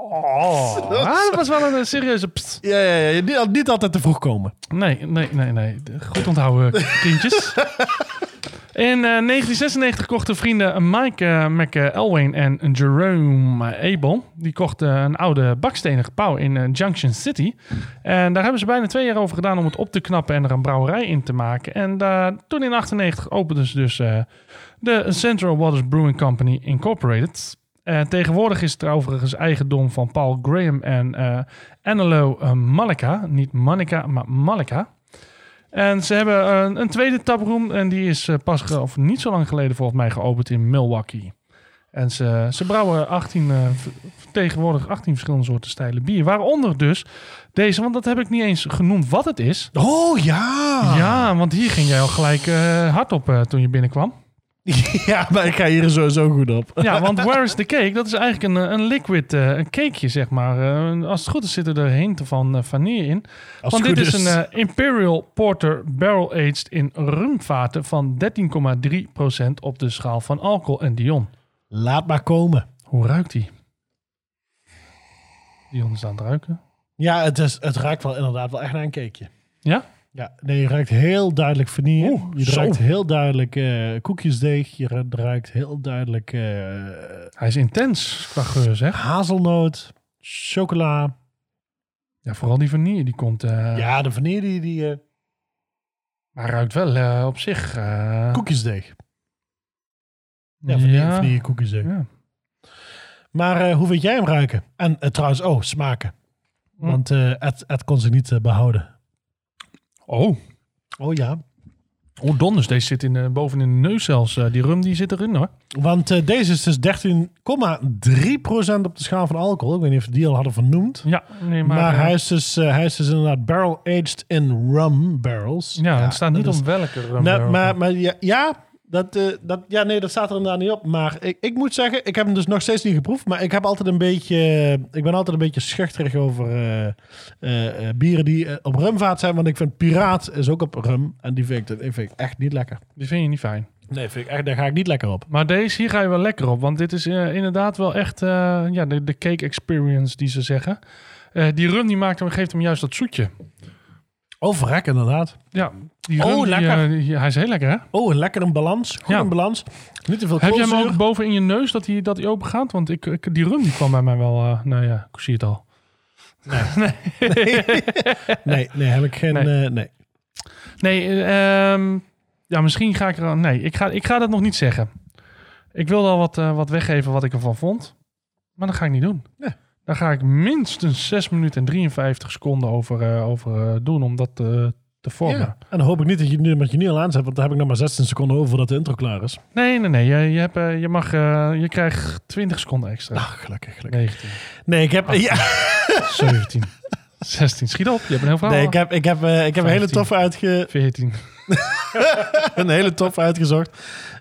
Oh, ah, dat was wel een eh, serieuze... pst. Ja, ja, ja. Niet, niet altijd te vroeg komen. Nee, nee, nee, nee. Goed onthouden, kindjes. In eh, 1996 kochten vrienden Mike uh, McElwain en Jerome Abel... die kochten een oude bakstenen gebouw in eh, Junction City. En daar hebben ze bijna twee jaar over gedaan om het op te knappen... en er een brouwerij in te maken. En toen in 98 openden ze dus eh, de Central Waters Brewing Company Incorporated... Eh, tegenwoordig is het overigens eigendom van Paul Graham en eh Anelo eh, Malika. Niet Monica, maar Malika. En ze hebben een, een tweede taproom en die is pas, of niet zo lang geleden volgens mij, geopend in Milwaukee. En ze, ze brouwen 18, eh, v- tegenwoordig 18 verschillende soorten stijlen bier. Waaronder dus deze, want dat heb ik niet eens genoemd wat het is. Oh, ja. Ja, want hier ging jij al gelijk hard op toen je binnenkwam. Ja, maar ik ga hier sowieso goed op. Ja, want Where is the Cake? Dat is eigenlijk een, eh, een liquid, eh, een cakeje, zeg maar. Eh, als het goed is zitten er hinten van eh, vanille in. Als want dit is, is. een Imperial Porter Barrel Aged in rumvaten van 13,3% op de schaal van alcohol en Dion. Laat maar komen. Hoe ruikt die? Dion is aan het ruiken. Ja, het, is, het ruikt wel inderdaad wel echt naar een cakeje. Ja? Ja, nee, je ruikt heel duidelijk vanille. Oeh, je zo. ruikt heel duidelijk eh, koekjesdeeg. Je ru- ruikt heel duidelijk eh, Hij is intens qua geur, zeg. hazelnoot, chocola. Ja, vooral die vanille, die komt... eh, ja, de vanille die, die Maar hij ruikt wel op zich... koekjesdeeg. Ja, vanille, ja. vanille koekjesdeeg. Ja. Maar hoe vind jij hem ruiken? En trouwens, oh, smaken. Hm. Want Ed, Ed kon zich niet eh, behouden. Oh, Oh ja. oh donders. Deze zit in, de- boven in de neus zelfs. Eh, die rum die zit erin hoor. Want eh, deze is dus 13,3% op de schaal van alcohol. Ik weet niet of we die al hadden vernoemd. Ja, nee, maar... Maar, hij, is dus, hij is dus inderdaad barrel aged in rum barrels. Ja, het staat niet is- om welke rum. Nee, er- maar, maar ja, ja dat, eh, dat, ja, nee, dat staat er inderdaad niet op. Maar ik, ik moet zeggen, ik heb hem dus nog steeds niet geproefd. Maar ik heb altijd een beetje, ik ben altijd een beetje schuchterig over eh, eh, bieren die op rumvaat zijn. Want ik vind Piraat is ook op rum. En die vind ik, die vind ik echt niet lekker. Die vind je niet fijn. Nee, vind ik echt, daar ga ik niet lekker op. Maar deze, hier ga je wel lekker op. Want dit is inderdaad wel echt ja, de, de cake experience die ze zeggen. Die rum die maakt hem, geeft hem juist dat zoetje. Oh, verrek inderdaad. Ja, die Oh, lekker. eh, hij is heel lekker hè? Oh, een lekker een balans. Goed Ja. een balans. Niet te veel Heb jij hem ook boven in je neus dat hij dat hij open gaat? Want ik, ik, die rum die kwam bij mij wel... eh, nou ja, ik zie het al. Nee, nee, heb ik geen... Nee. Nee, nee. Nee, eh, ehm, ja, misschien ga ik er... Nee, ik ga, ik ga dat nog niet zeggen. Ik wilde al wat, eh, wat weggeven wat ik ervan vond. Maar dat ga ik niet doen. Nee. Daar ga ik minstens 6 minuten en 53 seconden over, eh, over eh, doen om dat eh, te vormen. Ja. En dan hoop ik niet dat je nu met je al aanzet, want dan heb ik nog maar 16 seconden over voordat de intro klaar is. Nee, nee, nee. Je, je, hebt, je, mag, eh, je krijgt 20 seconden extra. Ach, gelukkig, gelukkig. 19, Nee, ik heb, ja, 17, 16. Schiet op. Je hebt een heel verhaal. nee, ik heb, ik heb, eh, ik heb een hele 15. toffe, uitge, 14. een hele toffe uitgezocht.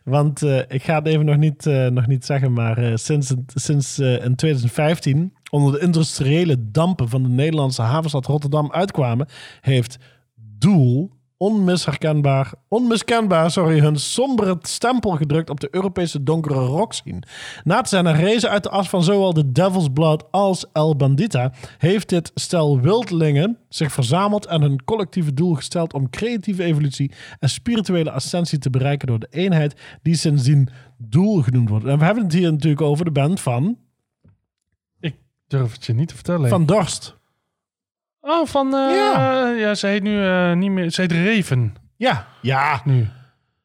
Want eh, ik ga het even nog niet, nog niet zeggen, maar sinds, sinds in 2015 onder de industriële dampen van de Nederlandse havenstad Rotterdam uitkwamen, heeft Doel onmisherkenbaar, onmiskenbaar, sorry, hun sombere stempel gedrukt op de Europese donkere rockscene. Na te zijn herrezen uit de as van zowel de Devil's Blood als El Bandita, heeft dit stel wildlingen zich verzameld en hun collectieve doel gesteld om creatieve evolutie en spirituele ascensie te bereiken door de eenheid die sindsdien Doel genoemd wordt. En we hebben het hier natuurlijk over de band van, durf het je niet te vertellen. van Dorst. Oh, van... eh, Ja. ja. ze heet nu eh, niet meer... Ze heet Reven Ja, ja. nu.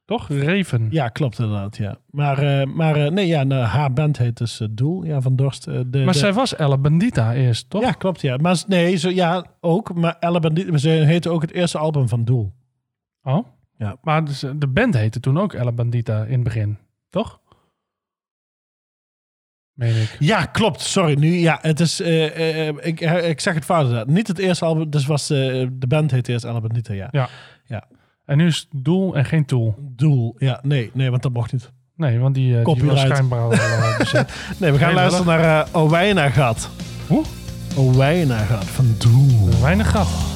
Toch? Raven. Ja, klopt inderdaad, ja. Maar, eh, maar eh, nee, ja, nou, haar band heet dus eh, Doel, ja, van Dorst. eh, de, Maar de- zij was Ella Bandita eerst, toch? Ja, klopt, ja. Maar s- nee, zo, ja, ook. Maar Elle Bandit, ze heette ook het eerste album van Doel. Oh? Ja. Maar dus, de band heette toen ook Ella Bandita in het begin, toch? Ik. Ja, klopt. Sorry, nu, ja, het is, eh, eh, ik, eh, ik zeg het fout inderdaad. Niet het eerste album, dus was eh, de band heette eerst Elle Bandita, ja. Ja. En nu is het doel en geen tool. Doel, ja, nee, nee, want dat mocht niet. Nee, want die, eh die was Copyright. schijnbaar al. Nee, we gaan luisteren naar uh, Owijna Gat. Hoe? Owijna Gat van Doel. Weinig gat.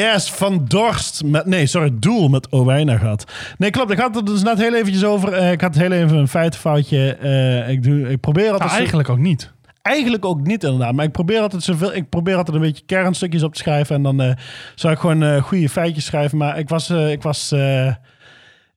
Yes, Van Dorst. Met, nee, sorry, Doel met Owena gehad. Nee, klopt. Ik had het dus net heel eventjes over. Eh, ik had heel even een feitenfoutje. Eh, ik, doe, ik probeer altijd... Nou, zo- eigenlijk ook niet. Eigenlijk ook niet inderdaad. Maar ik probeer altijd zoveel. Ik probeer altijd een beetje kernstukjes op te schrijven. En dan eh, zou ik gewoon goede feitjes schrijven. Maar ik was. ik was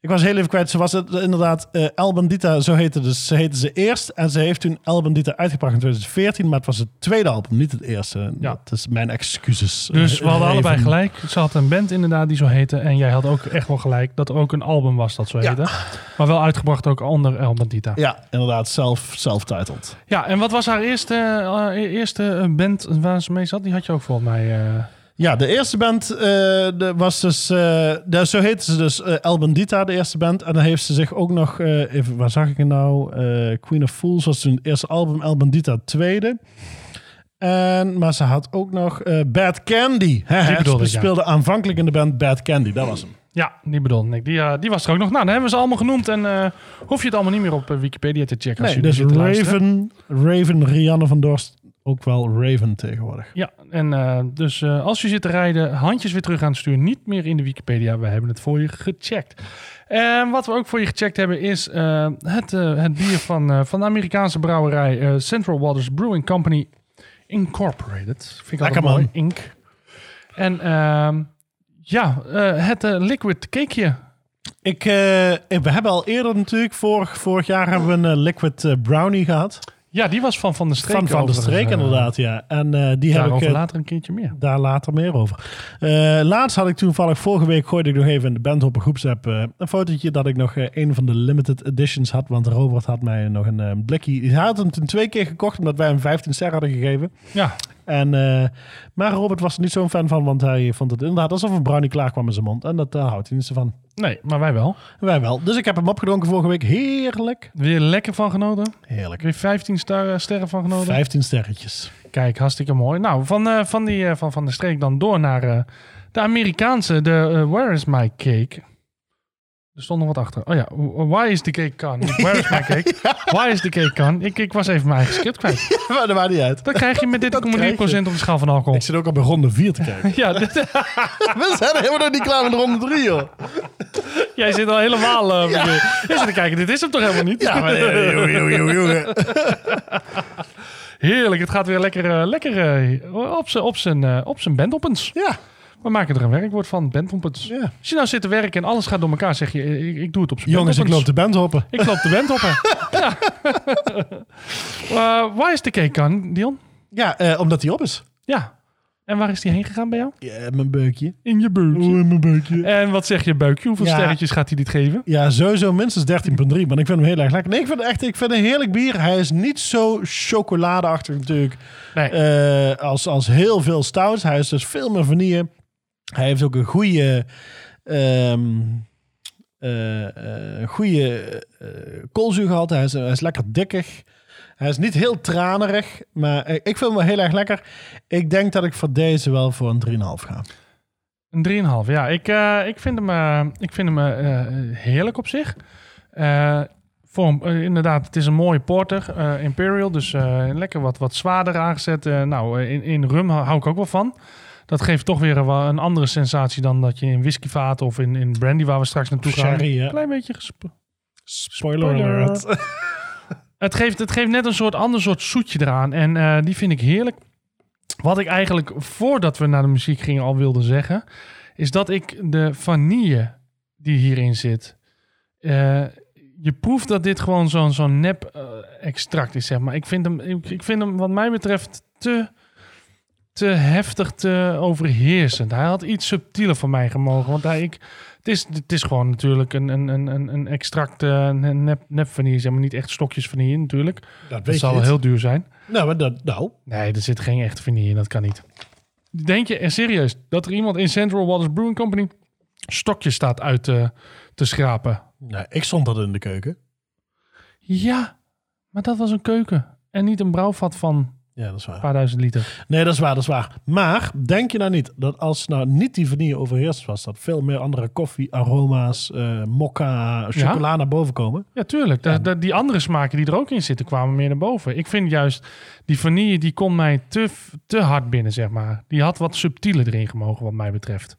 ik was heel even kwijt. Ze was het inderdaad El Bandita, zo heette, dus, ze heette ze eerst. En ze heeft toen El Bandita uitgebracht in 2014. Maar het was het tweede album, niet het eerste. Ja. Dat is mijn excuses. Dus we hadden Even- allebei gelijk. Ze had een band inderdaad die zo heette. En jij had ook echt wel gelijk dat er ook een album was dat zo Ja. heette. Maar wel uitgebracht ook onder El Bandita. Ja, inderdaad, self- self-titled. Ja, en wat was haar eerste, eh, eerste band waar ze mee zat? Die had je ook volgens mij. eh, Ja, de eerste band eh, de, was dus... eh, de, zo heette ze dus eh, El Bandita, de eerste band. En dan heeft ze zich ook nog... even, waar zag ik het nou? Queen of Fools was hun eerste album. El Bandita tweede. En, maar ze had ook nog Bad Candy. Hè, Ze ja. speelde aanvankelijk in de band Bad Candy. Dat was hem. ja, die bedoelde ik. Die, die was er ook nog. Nou, dan hebben we ze allemaal genoemd. En hoef je het allemaal niet meer op Wikipedia te checken. Nee, dus. Raven, Raven, Rianne van Dorst. Ook wel Raven tegenwoordig. Ja, en eh, dus eh, als je zit te rijden, handjes weer terug aan het sturen. Niet meer in de Wikipedia. We hebben het voor je gecheckt. En wat we ook voor je gecheckt hebben is eh, het, het bier van, van de Amerikaanse brouwerij Central Waters Brewing Company Incorporated. Vind ik Lekker, altijd mooi. Inc. En ehm, ja, het liquid cakeje. Ik, we hebben al eerder natuurlijk, vorig, vorig jaar hebben we een liquid brownie gehad. Ja, die was van Van de Streek. Van Van de Streek eh, inderdaad, ja. En eh, die heb ik... Daarover eh, later een keertje meer. Daar later meer over. Laatst had ik toevallig, vorige week gooide ik nog even in de bandhoppen groepsapp eh, een fotootje dat ik nog een van de limited editions had. Want Robert had mij nog een blikje. Hij had hem toen twee keer gekocht omdat wij hem 15 sterren hadden gegeven. Ja, En, eh, maar Robert was er niet zo'n fan van, want hij vond het inderdaad alsof een brownie klaar kwam in zijn mond. En dat daar houdt hij niet zo van. nee, maar wij wel. Wij wel. Dus ik heb hem opgedronken vorige week. Heerlijk. Weer lekker van genoten. Heerlijk. Weer 15 ster- sterren van genoten. 15 sterretjes. Kijk, hartstikke mooi. Nou, van, eh, van, die, eh, van, van de streek dan door naar eh, de Amerikaanse, de eh, Where is my cake? Er stond nog wat achter. Oh ja, why is the cake gone? Niet Where is my cake? Why is the cake gone? Ik, ik was even mijn eigen script kwijt. maar dat maakt niet uit. Dat krijg je met 13,3% op de schaal van alcohol. Ik zit ook al bij ronde 4 te kijken. Ja, dit- We zijn helemaal nog niet klaar met ronde 3, joh. jij zit al helemaal... eh ja. Je zit te kijken, dit is hem toch helemaal niet? Ja, maar eh, jongen. Heerlijk, het gaat weer lekker, eh, lekker op zijn op zijn op zijn bendoppens. Ja, We maken er een werkwoord van, bendoppens. ja. Als je nou zit te werken en alles gaat door elkaar, zeg je, ik, ik doe het op zijn Jongens, ik loop de band hoppen. Ik loop de band op, hè. ja. Eh, waar is de cake kan, Dion? Ja, eh, omdat hij op is. Ja. En waar is die heen gegaan bij jou? Ja, mijn beukje. In je beukje. in mijn beukje. En wat zeg je buikje? Hoeveel Ja. sterretjes gaat hij dit geven? Ja, sowieso minstens 13,3. Want ik vind hem heel erg lekker. Nee, ik vind het echt ik vind een heerlijk bier. Hij is niet zo chocoladeachtig natuurlijk. Nee. eh, als, als heel veel stouts. Hij is dus veel meer vanille. Hij heeft ook een goede... ehm eh, eh, een goede eh, koolzuurgehalte. Hij is, hij is lekker dikkig. Hij is niet heel tranerig. Maar eh, ik vind hem wel heel erg lekker. Ik denk dat ik voor deze wel voor een 3,5 ga. Een 3,5. Ja, ik, eh, ik vind hem, eh, ik vind hem eh, eh, heerlijk op zich. Eh, voor eh, inderdaad, het is een mooie porter. eh, Imperial, dus eh, lekker wat, wat zwaarder aangezet. Eh, nou, eh, in, in rum hou ik ook wel van. Dat geeft toch weer een, een andere sensatie dan dat je in whiskyvaten of in, in brandy, waar we straks naartoe gaan. Sherry. Een klein beetje Spoiler, Spoiler. alert. Het geeft, het geeft net een soort ander soort zoetje eraan. En eh, die vind ik heerlijk. Wat ik eigenlijk voordat we naar de muziek gingen al wilde zeggen, is dat ik de vanille die hierin zit. eh, je proeft dat dit gewoon zo'n zo'n nep eh, extract is, zeg maar. Ik vind, hem, ik, ik vind hem, wat mij betreft, te, te heftig, te overheersend. Hij had iets subtieler van mij gemogen. Want hij, ik, het, is, het is gewoon natuurlijk een, een, een, een- een extract, eh, een nep, nep vanille, zeg maar. Niet echt stokjes vanille natuurlijk. Dat Dat zal heel duur zijn. Nou, maar dat, nou, Nee, er zit geen echte vanille in. Dat kan niet. Denk je er serieus dat er iemand in Central Waters Brewing Company stokjes staat uit te, te schrapen? nou, ik stond dat in de keuken. Ja, maar dat was een keuken. En niet een brouwvat van Ja, dat is waar. Een paar duizend liter. Nee, dat is waar, dat is waar. Maar denk je nou niet dat als nou niet die vanille overheerst was, dat veel meer andere koffie, aroma's, eh mokka, chocola naar boven komen? Ja, tuurlijk. Da- da- die andere smaken die er ook in zitten, kwamen meer naar boven. Ik vind juist, die vanille, die kon mij te, te hard binnen, zeg maar. Die had wat subtieler erin gemogen, wat mij betreft.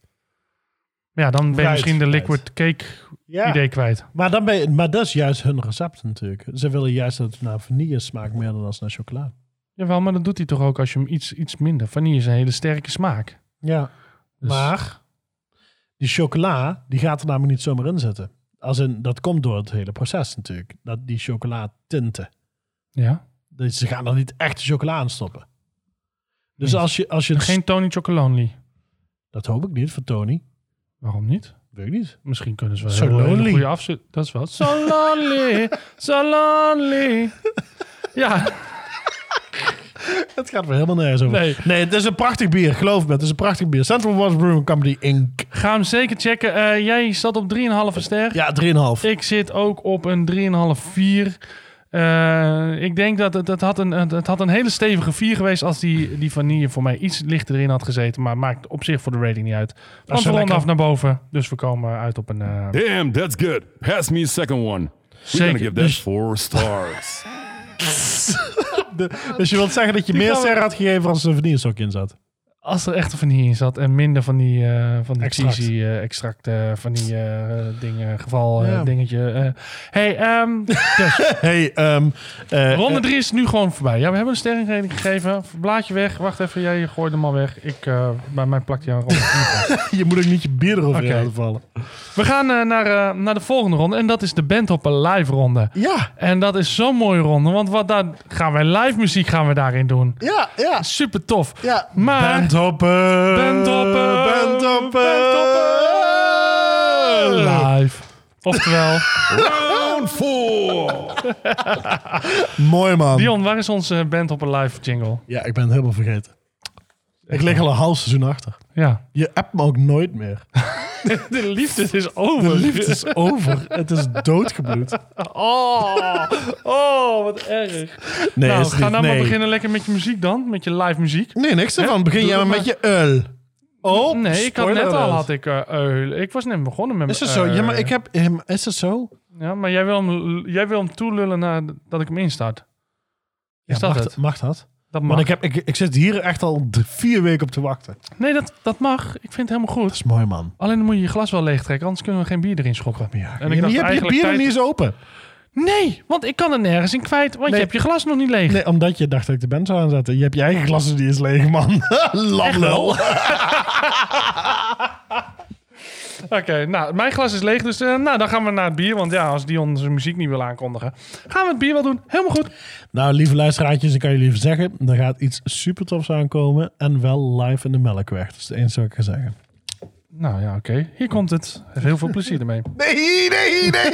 Ja, dan ben je Right, misschien de right. liquid cake Ja. idee kwijt. Maar, dan ben je, maar dat is juist hun recept natuurlijk. Ze willen juist dat het naar vanille smaakt meer dan als naar chocola. Jawel, maar dat doet hij toch ook als je hem iets, iets minder. Vanille is een hele sterke smaak. Ja. Dus- Maar die chocola, die gaat er namelijk niet zomaar in zitten. Als in, dat komt door het hele proces natuurlijk. Dat die chocola tinten. Ja. Dus ze gaan er niet echt chocola aan stoppen. Dus als je, als je Geen Tony Chocolonely. Dat hoop ik niet voor Tony. Waarom niet? Weet ik niet. Misschien kunnen ze wel So heel, hele goede afzet. Dat is wel. So lonely, so lonely. Ja, Het gaat weer helemaal nergens over. Nee. nee, het is een prachtig bier. Geloof me, het is een prachtig bier. Central Waters Brewing Company Inc. ga hem zeker checken. Eh, jij zat op 3,5 ster. Ja, 3,5. Ik zit ook op een 3,5, 4. Eh, ik denk dat het, het, had een, het, het had een hele stevige 4 geweest als die, die vanille voor mij iets lichter erin had gezeten. Maar maakt op zich voor de rating niet uit. Wel ronden lekker. af naar boven. Dus we komen uit op een... eh, Damn, that's good. Pass me a second one. We're Zeker. gonna give that Dus- four Dus je wilt zeggen dat je meer sterren had gegeven als er een vanillestok in zat? Als er echt een vanille in zat en minder van die, eh van die Extract. cheesy eh, extract eh, vanille eh, dingen, geval Ja. dingetje. hey, ehm, dus, Hey, ehm eh, ronde eh, 3 is nu gewoon voorbij. Ja, we hebben een sterrenrating gegeven. Blaadje weg. Wacht even, jij gooit hem al weg. Ik, bij mij plakt hij aan ronde 4. je moet ook niet je bier erover laten vallen. We gaan naar, naar de volgende ronde en dat is de Bandhopper live ronde. Ja, En dat is zo'n mooie ronde, want wat daar gaan wij live muziek gaan we daarin doen. ja, ja. Super tof. ja. Maar- Bandhoppen. Bandhoppen. Bandhoppen. Live. Oftewel, Round four. Mooi man. Dion, waar is onze Bandhopper live jingle? Ja, ik ben het helemaal vergeten. Ik lig al een half seizoen achter. Ja. Je appt me ook nooit meer. De liefde is over. De liefde is over. Het is doodgebloed. Oh, oh, wat erg. Nee, nou, ga niet- nou maar beginnen lekker met je muziek dan. Met je live muziek. Nee, niks ervan. Begin Doe jij maar met je ul. Oh, nee, ik had net al had ik eul. Ik was net begonnen met Is het zo? Ja, maar ik heb... hem- Is het zo? Ja, maar jij wil hem, jij wil hem toelullen naar dat ik hem instart. Is Ja, dat mag, het? Mag dat? Dat mag. Want ik, heb, ik, ik zit hier echt al vier weken op te wachten. Dat Nee, dat, dat mag. Ik vind het helemaal goed. is mooi, man. Alleen dan moet je je glas wel leegtrekken, anders kunnen we geen bier erin schoppen. Ja, En ik je, dacht je hebt je eigenlijk bier tijd- niet eens open. Nee, want ik kan er nergens in kwijt, want Nee. je hebt je glas nog niet leeg. Nee, omdat je dacht dat ik de band zou aanzetten. Je hebt je eigen glas niet eens leeg, man. Lamlul. Oké, nou, mijn glas is leeg, dus eh, nou, dan gaan we naar het bier. Want ja, als Dion zijn muziek niet wil aankondigen, gaan we het bier wel doen. Helemaal goed. Nou, lieve luisteraartjes, ik kan jullie even zeggen. Er gaat iets super tofs aankomen. En wel live in de Melkweg. Dat is het enige wat ik ga zeggen. Nou ja, oké. Hier komt het. Heel veel plezier ermee. Nee, nee, nee.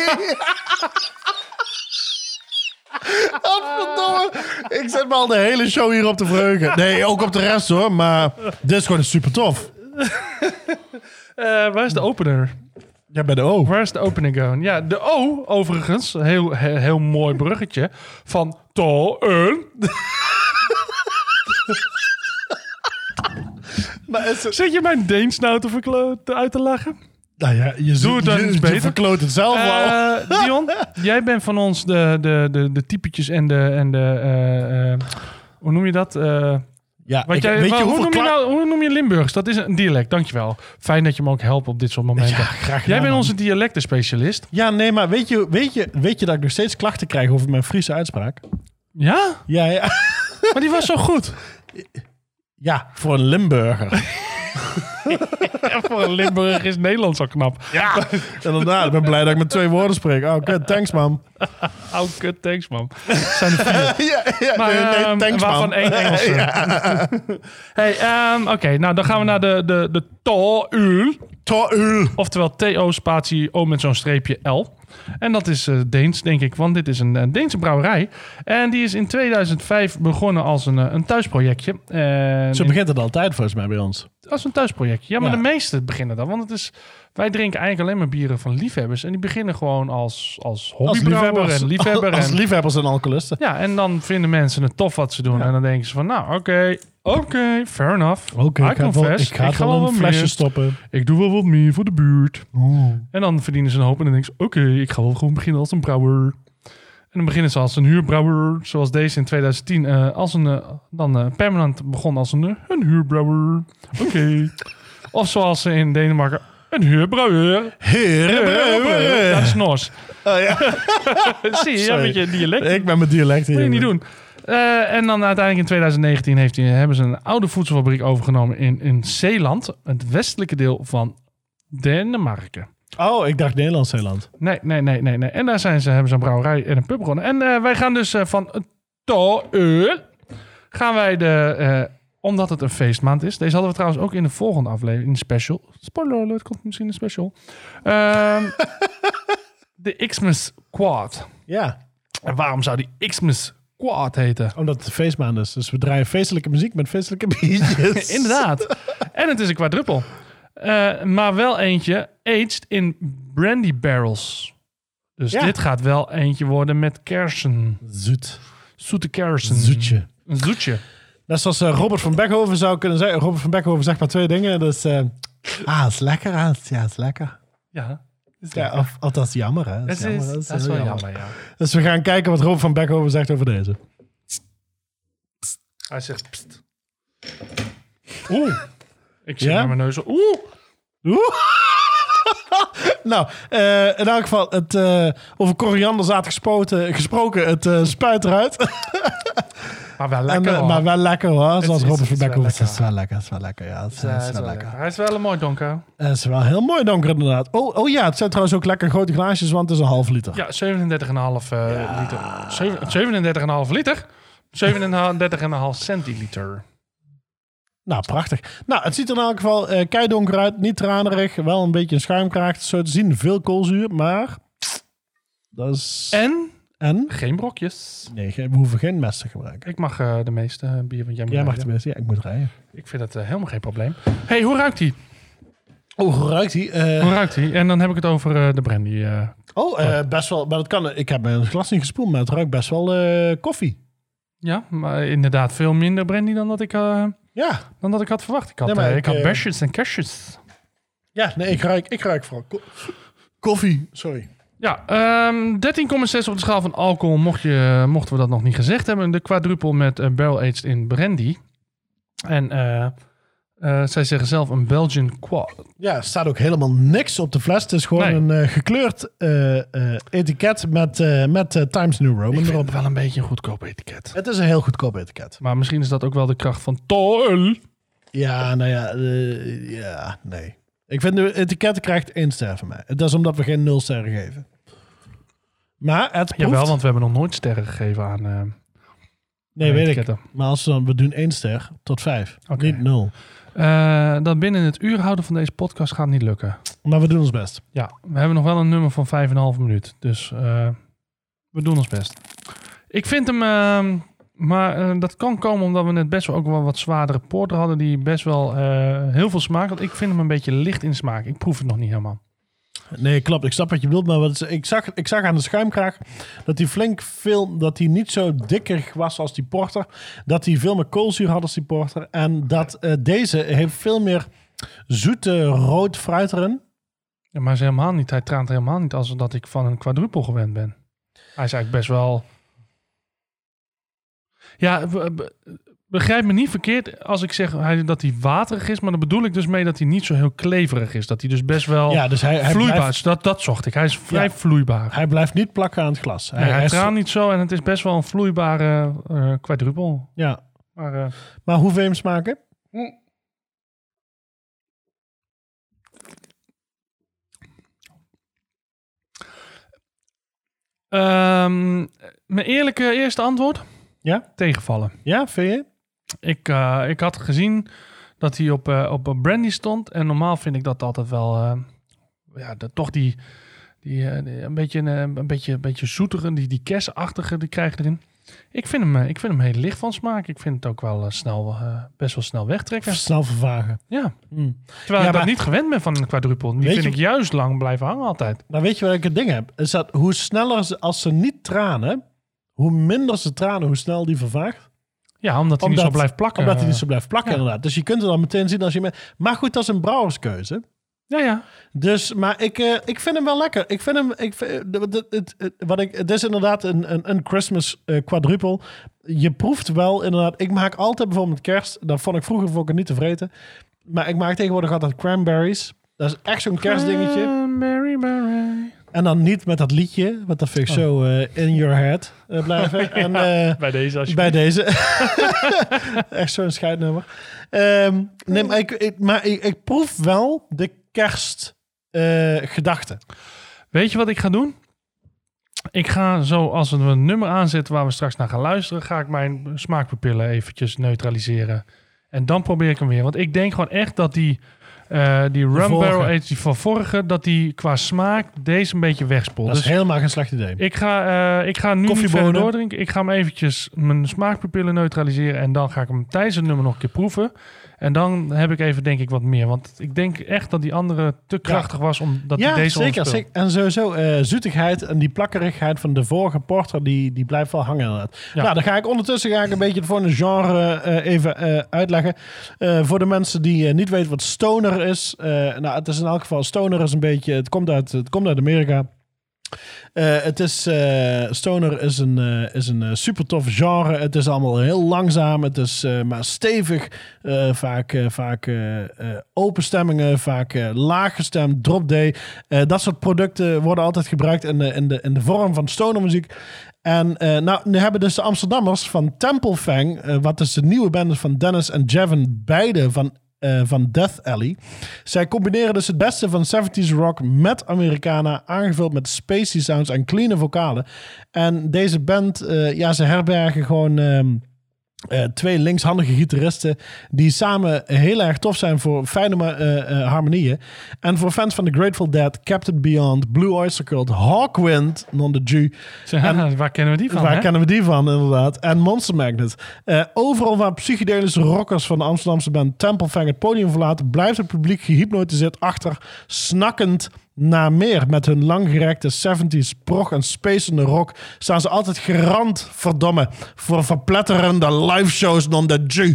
Godverdomme. Ik zet me al de hele show hier op te verheugen. Nee, ook op de rest hoor. Maar dit is gewoon super tof. Eh, waar is de opener? Ja, bij de O. Waar is de opening going? Ja, de O, overigens, heel, heel, heel mooi bruggetje, van Toen. Maar is het... Zit je mijn Deens nou te verklo- te- uit te lachen? Nou ja, je, Doe het dan je, eens je beter. verkloot het zelf wel. Eh, Dion, jij bent van ons de, de, de, de typetjes en de... En de eh, eh, hoe noem je dat? Eh, Ja, wat ik- jij, weet je hoe, noem je nou, hoe noem je Limburgs? Dat is een dialect, dankjewel. Fijn dat je me ook helpt op dit soort momenten. Ja, graag gedaan, jij bent onze dialectenspecialist. Ja, nee, maar weet je, weet, je, weet je dat ik nog steeds klachten krijg over mijn Friese uitspraak? Ja? Ja, ja. Maar die was zo goed. Ja, voor een Limburger. Voor een Limburg is Nederlands al knap. Ja, inderdaad. Ik ben blij dat ik met twee woorden spreek. Oh, kut, thanks, man. Oh, kut, thanks man. Zijn er vier. Ja, ja, Maar, nee, ehm, thanks, waarvan één Engelse. hey, ehm, Oké, nou dan gaan we naar de, de, de Toul. Toul. Oftewel T-O spatie O met zo'n streepje L. En dat is eh, Deens, denk ik, want dit is een eh, Deense brouwerij. En die is in 2005 begonnen als een, eh, een thuisprojectje. En Zo in- begint het altijd volgens mij bij ons. als een thuisprojectje. Ja, maar Ja. de meeste beginnen dan. Want het is, wij drinken eigenlijk alleen maar bieren van liefhebbers. En die beginnen gewoon als, als hobbybrouwer en liefhebber. Als en, liefhebbers en alcoholisten. ja, en dan vinden mensen het tof wat ze doen. Ja. En dan denken ze van, nou, oké, oké, fair enough. Oké, ik, ga wel- confess, ik ga wel een flesje meer. stoppen. Ik doe wel wat meer voor de buurt. En dan verdienen ze een hoop en dan denken ze, oké, ik ga wel gewoon beginnen als een brouwer. En dan beginnen ze als een huurbrouwer, zoals deze in 2010, eh, als een, eh, dan eh, permanent begon als een, een huurbrouwer. Oké. of zoals ze in Denemarken, een huurbrouwer. Heer, Dat is Noors. Oh, ja. Zie je, ja, Sorry. met je dialect. Ik ben mijn dialect hier. Moet je niet doen. Eh, en dan uiteindelijk in 2019 heeft hij, hebben ze een oude voedselfabriek overgenomen in, in Zeeland, het westelijke deel van Denemarken. Oh, ik dacht Nederlands-Zeeland. Nee, nee, nee, nee, nee. En daar zijn ze, hebben ze een brouwerij en een pub begonnen. En eh, wij gaan dus eh, van Toeur gaan wij de, omdat het een feestmaand is. Deze hadden we trouwens ook in de volgende aflevering, in de special. Spoiler alert, komt misschien een special. Ehm, de Xmas Quad. Ja, En waarom zou die Xmas Quad heten? omdat het feestmaand is. Dus we draaien feestelijke muziek met feestelijke biertjes. Inderdaad. en het is een quadruppel. Eh, maar wel eentje aged in brandy barrels. Dus Ja. dit gaat wel eentje worden met kersen. Zoet. Zoete kersen. Zoetje. Een zoetje. Net zoals eh, Robert van Beckhoven zou kunnen zeggen. Robert van Beckhoven zegt maar twee dingen. Dus, eh, ah, het is lekker. ah, het is- Ja, het is lekker. Ja. Ja, of, of dat is jammer, hè. Dat is, is, jammer, dat is wel jammer, ja. Dus we gaan kijken wat Robert van Beckhoven zegt over deze. Hij zegt pst. Oeh. Ik Ja? naar mijn neus. Oeh. Oeh. nou, eh, in elk geval, het, eh, over korianderzaad gespoten, gesproken, het eh, spuit eruit. Maar wel lekker hoor. maar wel lekker hoor, zoals Robert het van. Het is lekker. wel lekker, het is wel lekker, ja. Het is, Ja, het hij is is wel wel lekker. Hij is wel een mooi donker. Het is wel heel mooi donker inderdaad. Oh, oh ja, het zijn trouwens ook lekker grote glaasjes, want het is een half liter. Ja, 37,5 eh, liter. Zeven- 37,5 liter. 37,5 centiliter. Nou, prachtig. Nou, het ziet er in elk geval eh keidonker uit. Niet tranerig. Wel een beetje een schuimkraag. Zo te zien. Veel koolzuur. Maar... Dat is... En En? geen brokjes. Nee, we hoeven geen mes te gebruiken. Ik mag eh, de meeste eh, bier van jij moet Jij mag rijden. tenminste. Ja, ik moet rijden. Ik vind dat eh, helemaal geen probleem. hey, hoe ruikt die? Oh, hoe ruikt? Eh, Hoe ruikt die? En dan heb ik het over de brandy. oh, best wel. Maar dat kan... Ik heb een glas niet gespoeld, maar het ruikt best wel koffie. ja, maar inderdaad veel minder brandy dan dat ik, Ja. dan dat ik had verwacht. Ik had, Nee, ik, ik, had besjes en kerstjes. Ja, nee, ik ruik, ik ruik vooral ko- koffie. Sorry. Ja, ehm 13,6 op de schaal van alcohol, mocht je, mochten we dat nog niet gezegd hebben. De quadruple met eh, barrel aged in brandy. En eh, eh, zij zeggen zelf een Belgian quad. Ja, er staat ook helemaal niks op de fles. Het is gewoon Nee. een gekleurd etiket met, met Times New Roman erop. het wel een beetje een goedkoop etiket. Het is een heel goedkoop etiket. Maar misschien is dat ook wel de kracht van Tol. Ja, nou ja, ja, nee. Ik vind de etiket krijgt één ster van mij. Dat is omdat we geen nul sterren geven. Maar het proeft... Jawel, want we hebben nog nooit sterren gegeven aan eh nee, weet ik. etiketten. Maar als we dan, we doen één ster tot vijf. Niet nul. Eh, dat binnen het uur houden van deze podcast gaat niet lukken. Maar we doen ons best. Ja, we hebben nog wel een nummer van 5,5 minuut. Dus eh, we doen ons best. Ik vind hem... maar eh, dat kan komen omdat we net best wel ook wel wat zwaardere porter hadden... die best wel eh, heel veel smaak had. Ik vind hem een beetje licht in smaak. Ik proef het nog niet helemaal. Nee, klopt. Ik snap wat je wilt. Maar wat, is- ik, zag, ik zag aan de schuimkraag dat hij flink veel... Dat hij niet zo dikker was als die porter. Dat hij veel meer koolzuur had als die porter. En dat eh, deze heeft veel meer zoete rood fruit erin. Ja, maar is helemaal niet. Hij traant helemaal niet als dat ik van een quadruple gewend ben. Hij is eigenlijk best wel... Ja, be- be- begrijp me niet verkeerd als ik zeg hij- dat hij waterig is. Maar dan bedoel ik dus mee dat hij niet zo heel kleverig is. Dat hij dus best wel Ja, dus hij, hij, vloeibaar blijft, is. Dat, dat zocht ik. Hij is vrij Ja. vloeibaar. hij blijft niet plakken aan het glas. Nee, hij traant niet zo en het is best wel een vloeibare quadruple. Ja. Maar eh, Maar hoe je hem smaken? ehm, mijn eerlijke eerste antwoord? Ja? Tegenvallen. Ja, vind je? Ik, eh, ik had gezien dat hij op, eh, op een brandy stond. En normaal vind ik dat altijd wel... eh, ja, de, toch die, Die, die- een, beetje, een, een, beetje, een beetje zoetere, die, die kerstachtige, die krijg je erin. Ik vind, hem, ik vind hem heel licht van smaak. Ik vind het ook wel snel, best wel snel wegtrekken. Snel vervagen. Ja. Hmm. Terwijl Ja, ik dat maar- niet gewend ben van een quadruple. Die vind je- ik juist lang blijven hangen altijd. Nou, weet je wat ik het ding heb? Is dat hoe sneller ze, als ze niet tranen, hoe minder ze tranen, hoe snel die vervaagt. Ja, omdat hij niet zo blijft plakken. Omdat hij eh. niet zo blijft plakken, ja. inderdaad. Dus je kunt het dan meteen zien als je... met- Maar goed, dat is een brouwerskeuze. Ja, ja. Dus, maar ik, eh, ik vind hem wel lekker. Ik vind hem, ik, vind- het, het, het, het- wat ik, het is inderdaad een, een, een Christmas eh, quadruple. Je proeft wel inderdaad. Ik maak altijd bijvoorbeeld kerst. Dat vond ik vroeger vond ik het niet te vreten. Maar ik maak tegenwoordig altijd cranberries. Dat is echt zo'n kerstdingetje. Mary, Mary. En dan niet met dat liedje, want dat vind ik zo eh, in your head eh, blijven. en, eh, Bij deze als je... bij deze. Echt zo'n scheidnummer. Ehm, nee, maar ik, ik, maar ik, ik proef wel de kerstgedachte. Weet je wat ik ga doen? Ik ga zo, als we een nummer aanzetten waar we straks naar gaan luisteren, ga ik mijn smaakpapillen eventjes neutraliseren. En dan probeer ik hem weer. Want ik denk gewoon echt dat die, eh, die Rum. Barrel Age die van vorige, dat die qua smaak deze een beetje wegspoelt. dat is Dus helemaal geen slecht idee. ik ga, eh, ik ga nu niet verder doordrinken. Ik ga hem eventjes mijn smaakpapillen neutraliseren. En dan ga ik hem tijdens het nummer nog een keer proeven. En dan heb ik even denk ik wat meer. Want ik denk echt dat die andere te krachtig was omdat ja, die deze zeker, zeker. En sowieso eh, zoetigheid en die plakkerigheid van de vorige porter, die, die blijft wel hangen inderdaad. Ja. Nou, dan ga ik ondertussen ga ik een beetje het volgende genre eh, even eh, uitleggen. Voor de mensen die niet weten wat stoner is. nou, het is in elk geval, stoner is een beetje, het komt uit, het komt uit Amerika. Eh, het is, eh, stoner is een, eh, is een super tof genre. Het is allemaal heel langzaam. Het is maar stevig. Vaak vaak open stemmingen. Vaak eh, laag gestemd. Drop D. Dat soort producten worden altijd gebruikt in de, in de, in de vorm van stonermuziek. En eh, nou, nu hebben dus de Amsterdammers van Temple Fang, wat dus de nieuwe band is van Dennis en Jevin, beide van, eh, van Death Alley. Zij combineren dus het beste van 70s rock met Americana, aangevuld met spacey sounds en clean vocalen. En deze band, eh, ja, ze herbergen gewoon... ehm, eh, twee linkshandige gitaristen die samen heel erg tof zijn voor fijne eh, eh, harmonieën. En voor fans van The Grateful Dead, Captain Beyond, Blue Oyster Cult, Hawkwind, non de Jew. Waar kennen we die van? Waar hè? kennen we die van, inderdaad? En Monster Magnet. Overal waar psychedelische rockers van de Amsterdamse band Temple Fang het podium verlaten, blijft het publiek gehypnotiseerd achter, snakkend naar meer. Met hun langgerekte 70s prog en spacende rock staan ze altijd gerand, verdomme, voor verpletterende liveshows non de Jew.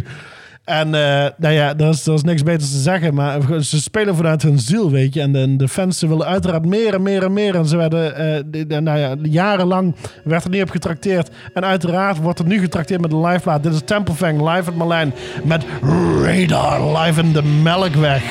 En eh, nou ja, er is, is niks beters te zeggen, maar ze spelen vanuit hun ziel, weet je. En de, fans willen uiteraard meer en meer en meer. En ze werden, eh, nou ja, jarenlang werd er niet op getrakteerd. En uiteraard wordt er nu getrakteerd met een live plaat. Dit is Temple Fang live at Marlijn met Radar live in de Melkweg.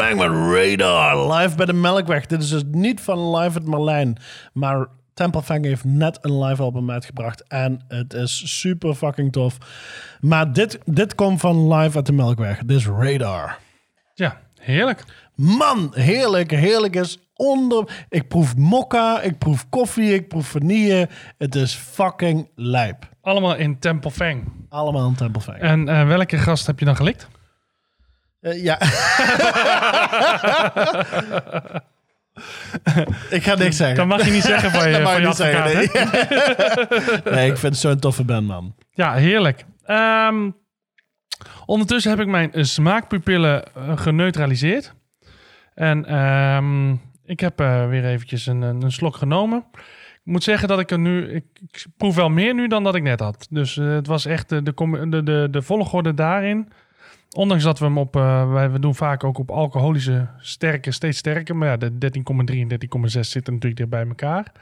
Temple Fang met Radar, live bij de Melkweg. Dit is dus niet van Live at Marlijn, maar Temple Fang heeft net een live album uitgebracht en het is super fucking tof. Maar dit, dit komt van Live at de Melkweg. Dit is Radar. Ja, heerlijk. Man, heerlijk, heerlijk is onder... Ik proef mokka, ik proef koffie, ik proef vanille. Het is fucking lijp. Allemaal in Temple Fang. Allemaal een Temple Fang. En eh, welke gast heb je dan gelikt? Eh, ja. ik ga niks zeggen. Dat mag je niet zeggen van je, Dat mag van je niet zeggen, nee. nee, ik vind het zo'n toffe band, man. Ja, heerlijk. Ehm, ondertussen heb ik mijn smaakpupillen eh, geneutraliseerd. En ehm, ik heb eh, weer eventjes een, een, slok genomen. Ik moet zeggen dat ik er nu... Ik, ik proef wel meer nu dan dat ik net had. Dus het was echt de, de, de, de volgorde daarin. Ondanks dat we hem op... eh, wij, we doen vaak ook op alcoholische sterke, steeds sterker. Maar ja, de 13,3 en 13,6 zitten natuurlijk dicht bij elkaar.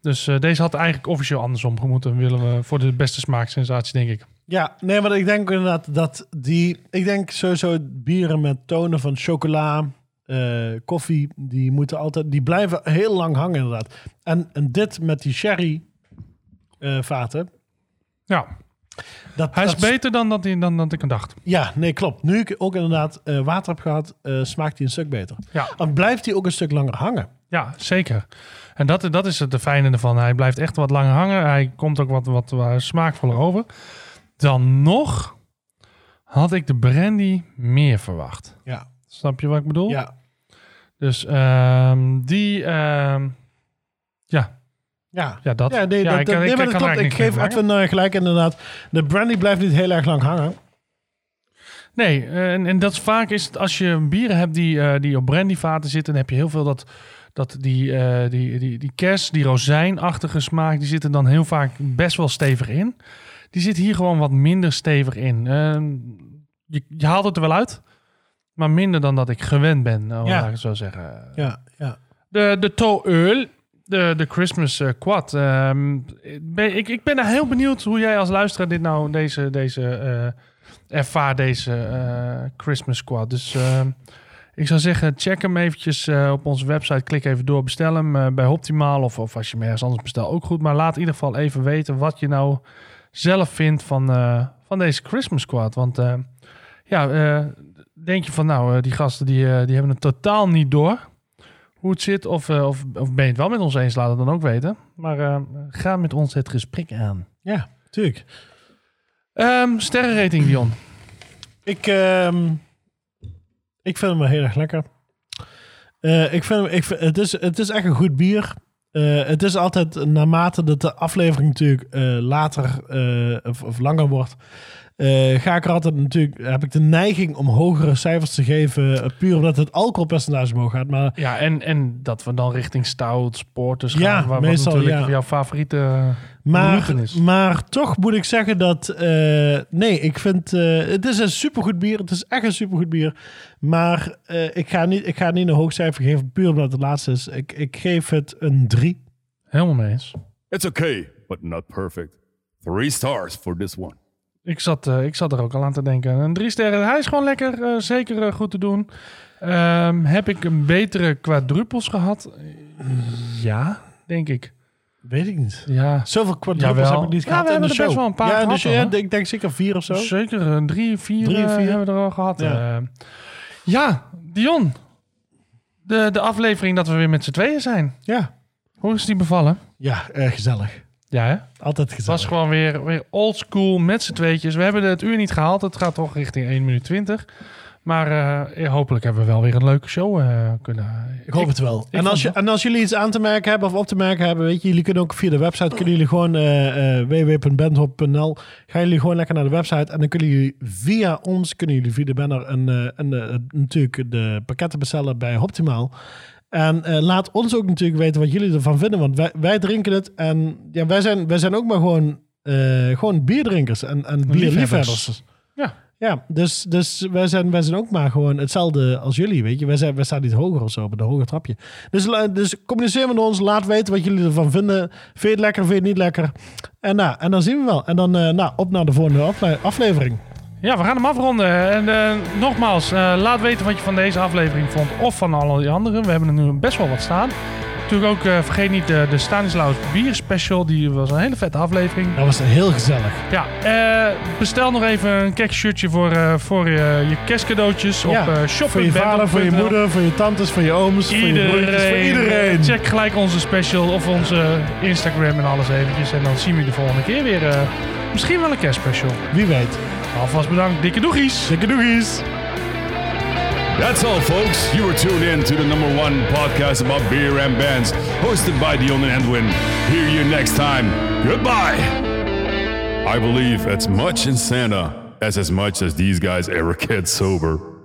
Dus eh, deze had eigenlijk officieel andersom gemoeten. Willen we voor de beste smaaksensatie, denk ik. Ja, nee, maar ik denk inderdaad dat die... Ik denk sowieso bieren met tonen van chocola, eh, koffie, die moeten altijd... Die blijven heel lang hangen, inderdaad. En, en dit met die sherry vaten... Ja, Dat, hij is dat- beter dan dat, dan dat ik dacht. Ja, nee, klopt. Nu ik ook inderdaad eh, water heb gehad, eh, smaakt hij een stuk beter. Ja, Dan blijft hij ook een stuk langer hangen. ja zeker. En dat, dat is het de fijne ervan. Hij blijft echt wat langer hangen. Hij komt ook wat, wat, wat smaakvoller over. Dan nog had ik de brandy meer verwacht. Ja. Snap je wat ik bedoel? Ja. Dus ehm, die... ehm, Ja. ja, dat. Ja, nee, Ja, dat, ik nee, ik maar kan dat klopt. Ik geef even eh, gelijk inderdaad. De brandy blijft niet heel erg lang hangen. Nee, eh, en, en dat is vaak is het als je bieren hebt die, eh, die op brandyvaten zitten, dan heb je heel veel dat, dat die, die, die, die kers, die rozijnachtige smaak, die zitten dan heel vaak best wel stevig in. Die zit hier gewoon wat minder stevig in. Ehm, je, je haalt het er wel uit, maar minder dan dat ik gewend ben, oh, Ja. ik het zo zeggen. Ja, ja. De, de Toeul, de, de Christmas eh, Quad. ehm, ik, ik ben heel benieuwd hoe jij als luisteraar dit nou, deze, deze eh ervaart, deze eh, Christmas Quad. Dus ehm, ik zou zeggen, check hem eventjes op onze website. Klik even door, bestel hem bij Optimaal. Of, of als je hem ergens anders bestelt, ook goed. Maar laat in ieder geval even weten wat je nou zelf vindt van, van deze Christmas Quad. Want ja, denk je van nou, die gasten die, die hebben het totaal niet door hoe het zit. Of, eh, of, of ben je het wel met ons eens, laat het dan ook weten. Maar eh, ga met ons het gesprek aan. Ja, tuurlijk. Ehm sterrenrating, Dion. Ik, ehm, ik vind hem wel heel erg lekker. Eh, ik vind hem, ik vind, het, is, het is echt een goed bier. Het is altijd naarmate dat de aflevering natuurlijk later of, of langer wordt. Eh, ga ik er altijd natuurlijk, heb ik de neiging om hogere cijfers te geven. eh, puur omdat het alcoholpercentage omhoog gaat. Maar Ja, en, en dat we dan richting stout, sporters gaan. Ja, waar, meestal, wat natuurlijk ja. jouw favoriete Maar, is. maar toch moet ik zeggen dat... eh, nee, ik vind... eh, het is een supergoed bier. Het is echt een supergoed bier. Maar eh, ik, ga niet, ik ga niet een hoog cijfer geven, puur omdat het laatste is. Ik, ik geef het een 3. Helemaal mee eens. It's okay, but not perfect. Three stars for this one. Ik zat, eh, ik zat er ook al aan te denken. Een drie sterren, hij is gewoon lekker, eh, zeker eh, goed te doen. Ehm, heb ik een betere quadrupels gehad? Ja, denk ik. Weet ik niet. Ja, Zoveel quadruples Jawel. heb ik niet Ja, gehad we hebben er show. best wel een paar ja, gehad dus, ja, ik denk zeker vier of zo. zeker een drie, vier, Drie, vier. hebben we er al gehad. Ja. Eh, ja, Dion. De, de aflevering dat we weer met z'n tweeën zijn. Ja, Hoe is die bevallen? ja eh, gezellig. Ja, hè? Altijd Het gezellig. was gewoon weer, weer old school met z'n tweetjes. We hebben het uur niet gehaald. Het gaat toch richting 1 minuut 20. Maar eh, hopelijk hebben we wel weer een leuke show eh, kunnen. Ik hoop het wel. En als, je, het en als jullie iets aan te merken hebben of op te merken hebben, weet je, jullie kunnen ook via de website, kunnen jullie gewoon eh, www.bandhop.nl, gaan jullie gewoon lekker naar de website en dan kunnen jullie via ons, kunnen jullie via de banner een, eh, natuurlijk de pakketten bestellen bij Optimaal. En eh, laat ons ook natuurlijk weten wat jullie ervan vinden, want wij, wij drinken het en ja, wij zijn, wij zijn ook maar gewoon, eh, gewoon bierdrinkers en, en bierliefhebbers. Ja. Ja, dus, dus wij, zijn, wij zijn ook maar gewoon hetzelfde als jullie, weet je. Wij, zijn, wij staan niet hoger of zo, op een hoger trapje. Dus, dus communiceer met ons, laat weten wat jullie ervan vinden. Vind je het lekker, vind je het niet lekker? En, nou, en dan zien we wel. En dan eh, nou, op naar de volgende afle- aflevering. Ja, we gaan hem afronden. En eh, nogmaals, eh, laat weten wat je van deze aflevering vond of van alle die andere. We hebben er nu best wel wat staan. Natuurlijk ook, eh, vergeet niet de, de Stanislaus Bier Special. Die was een hele vette aflevering. Dat was heel gezellig. Ja, bestel nog even een kerstshirtje voor, voor je, je kerstcadeautjes Ja, op uh. Voor je vader, voor je moeder, voor je tantes, voor je ooms, voor je broertjes, voor iedereen. Check gelijk onze special of onze Instagram en alles eventjes. En dan zien we je de volgende keer weer. misschien wel een kerstspecial. Wie weet. Alvast bedankt. Dikke doegies. Dikke doegies. That's all, folks. You were tuned in to the number one podcast about beer and bands, hosted by Dion and Edwin. Hear you next time. Goodbye. I believe as much in Santa as as much as these guys ever get sober.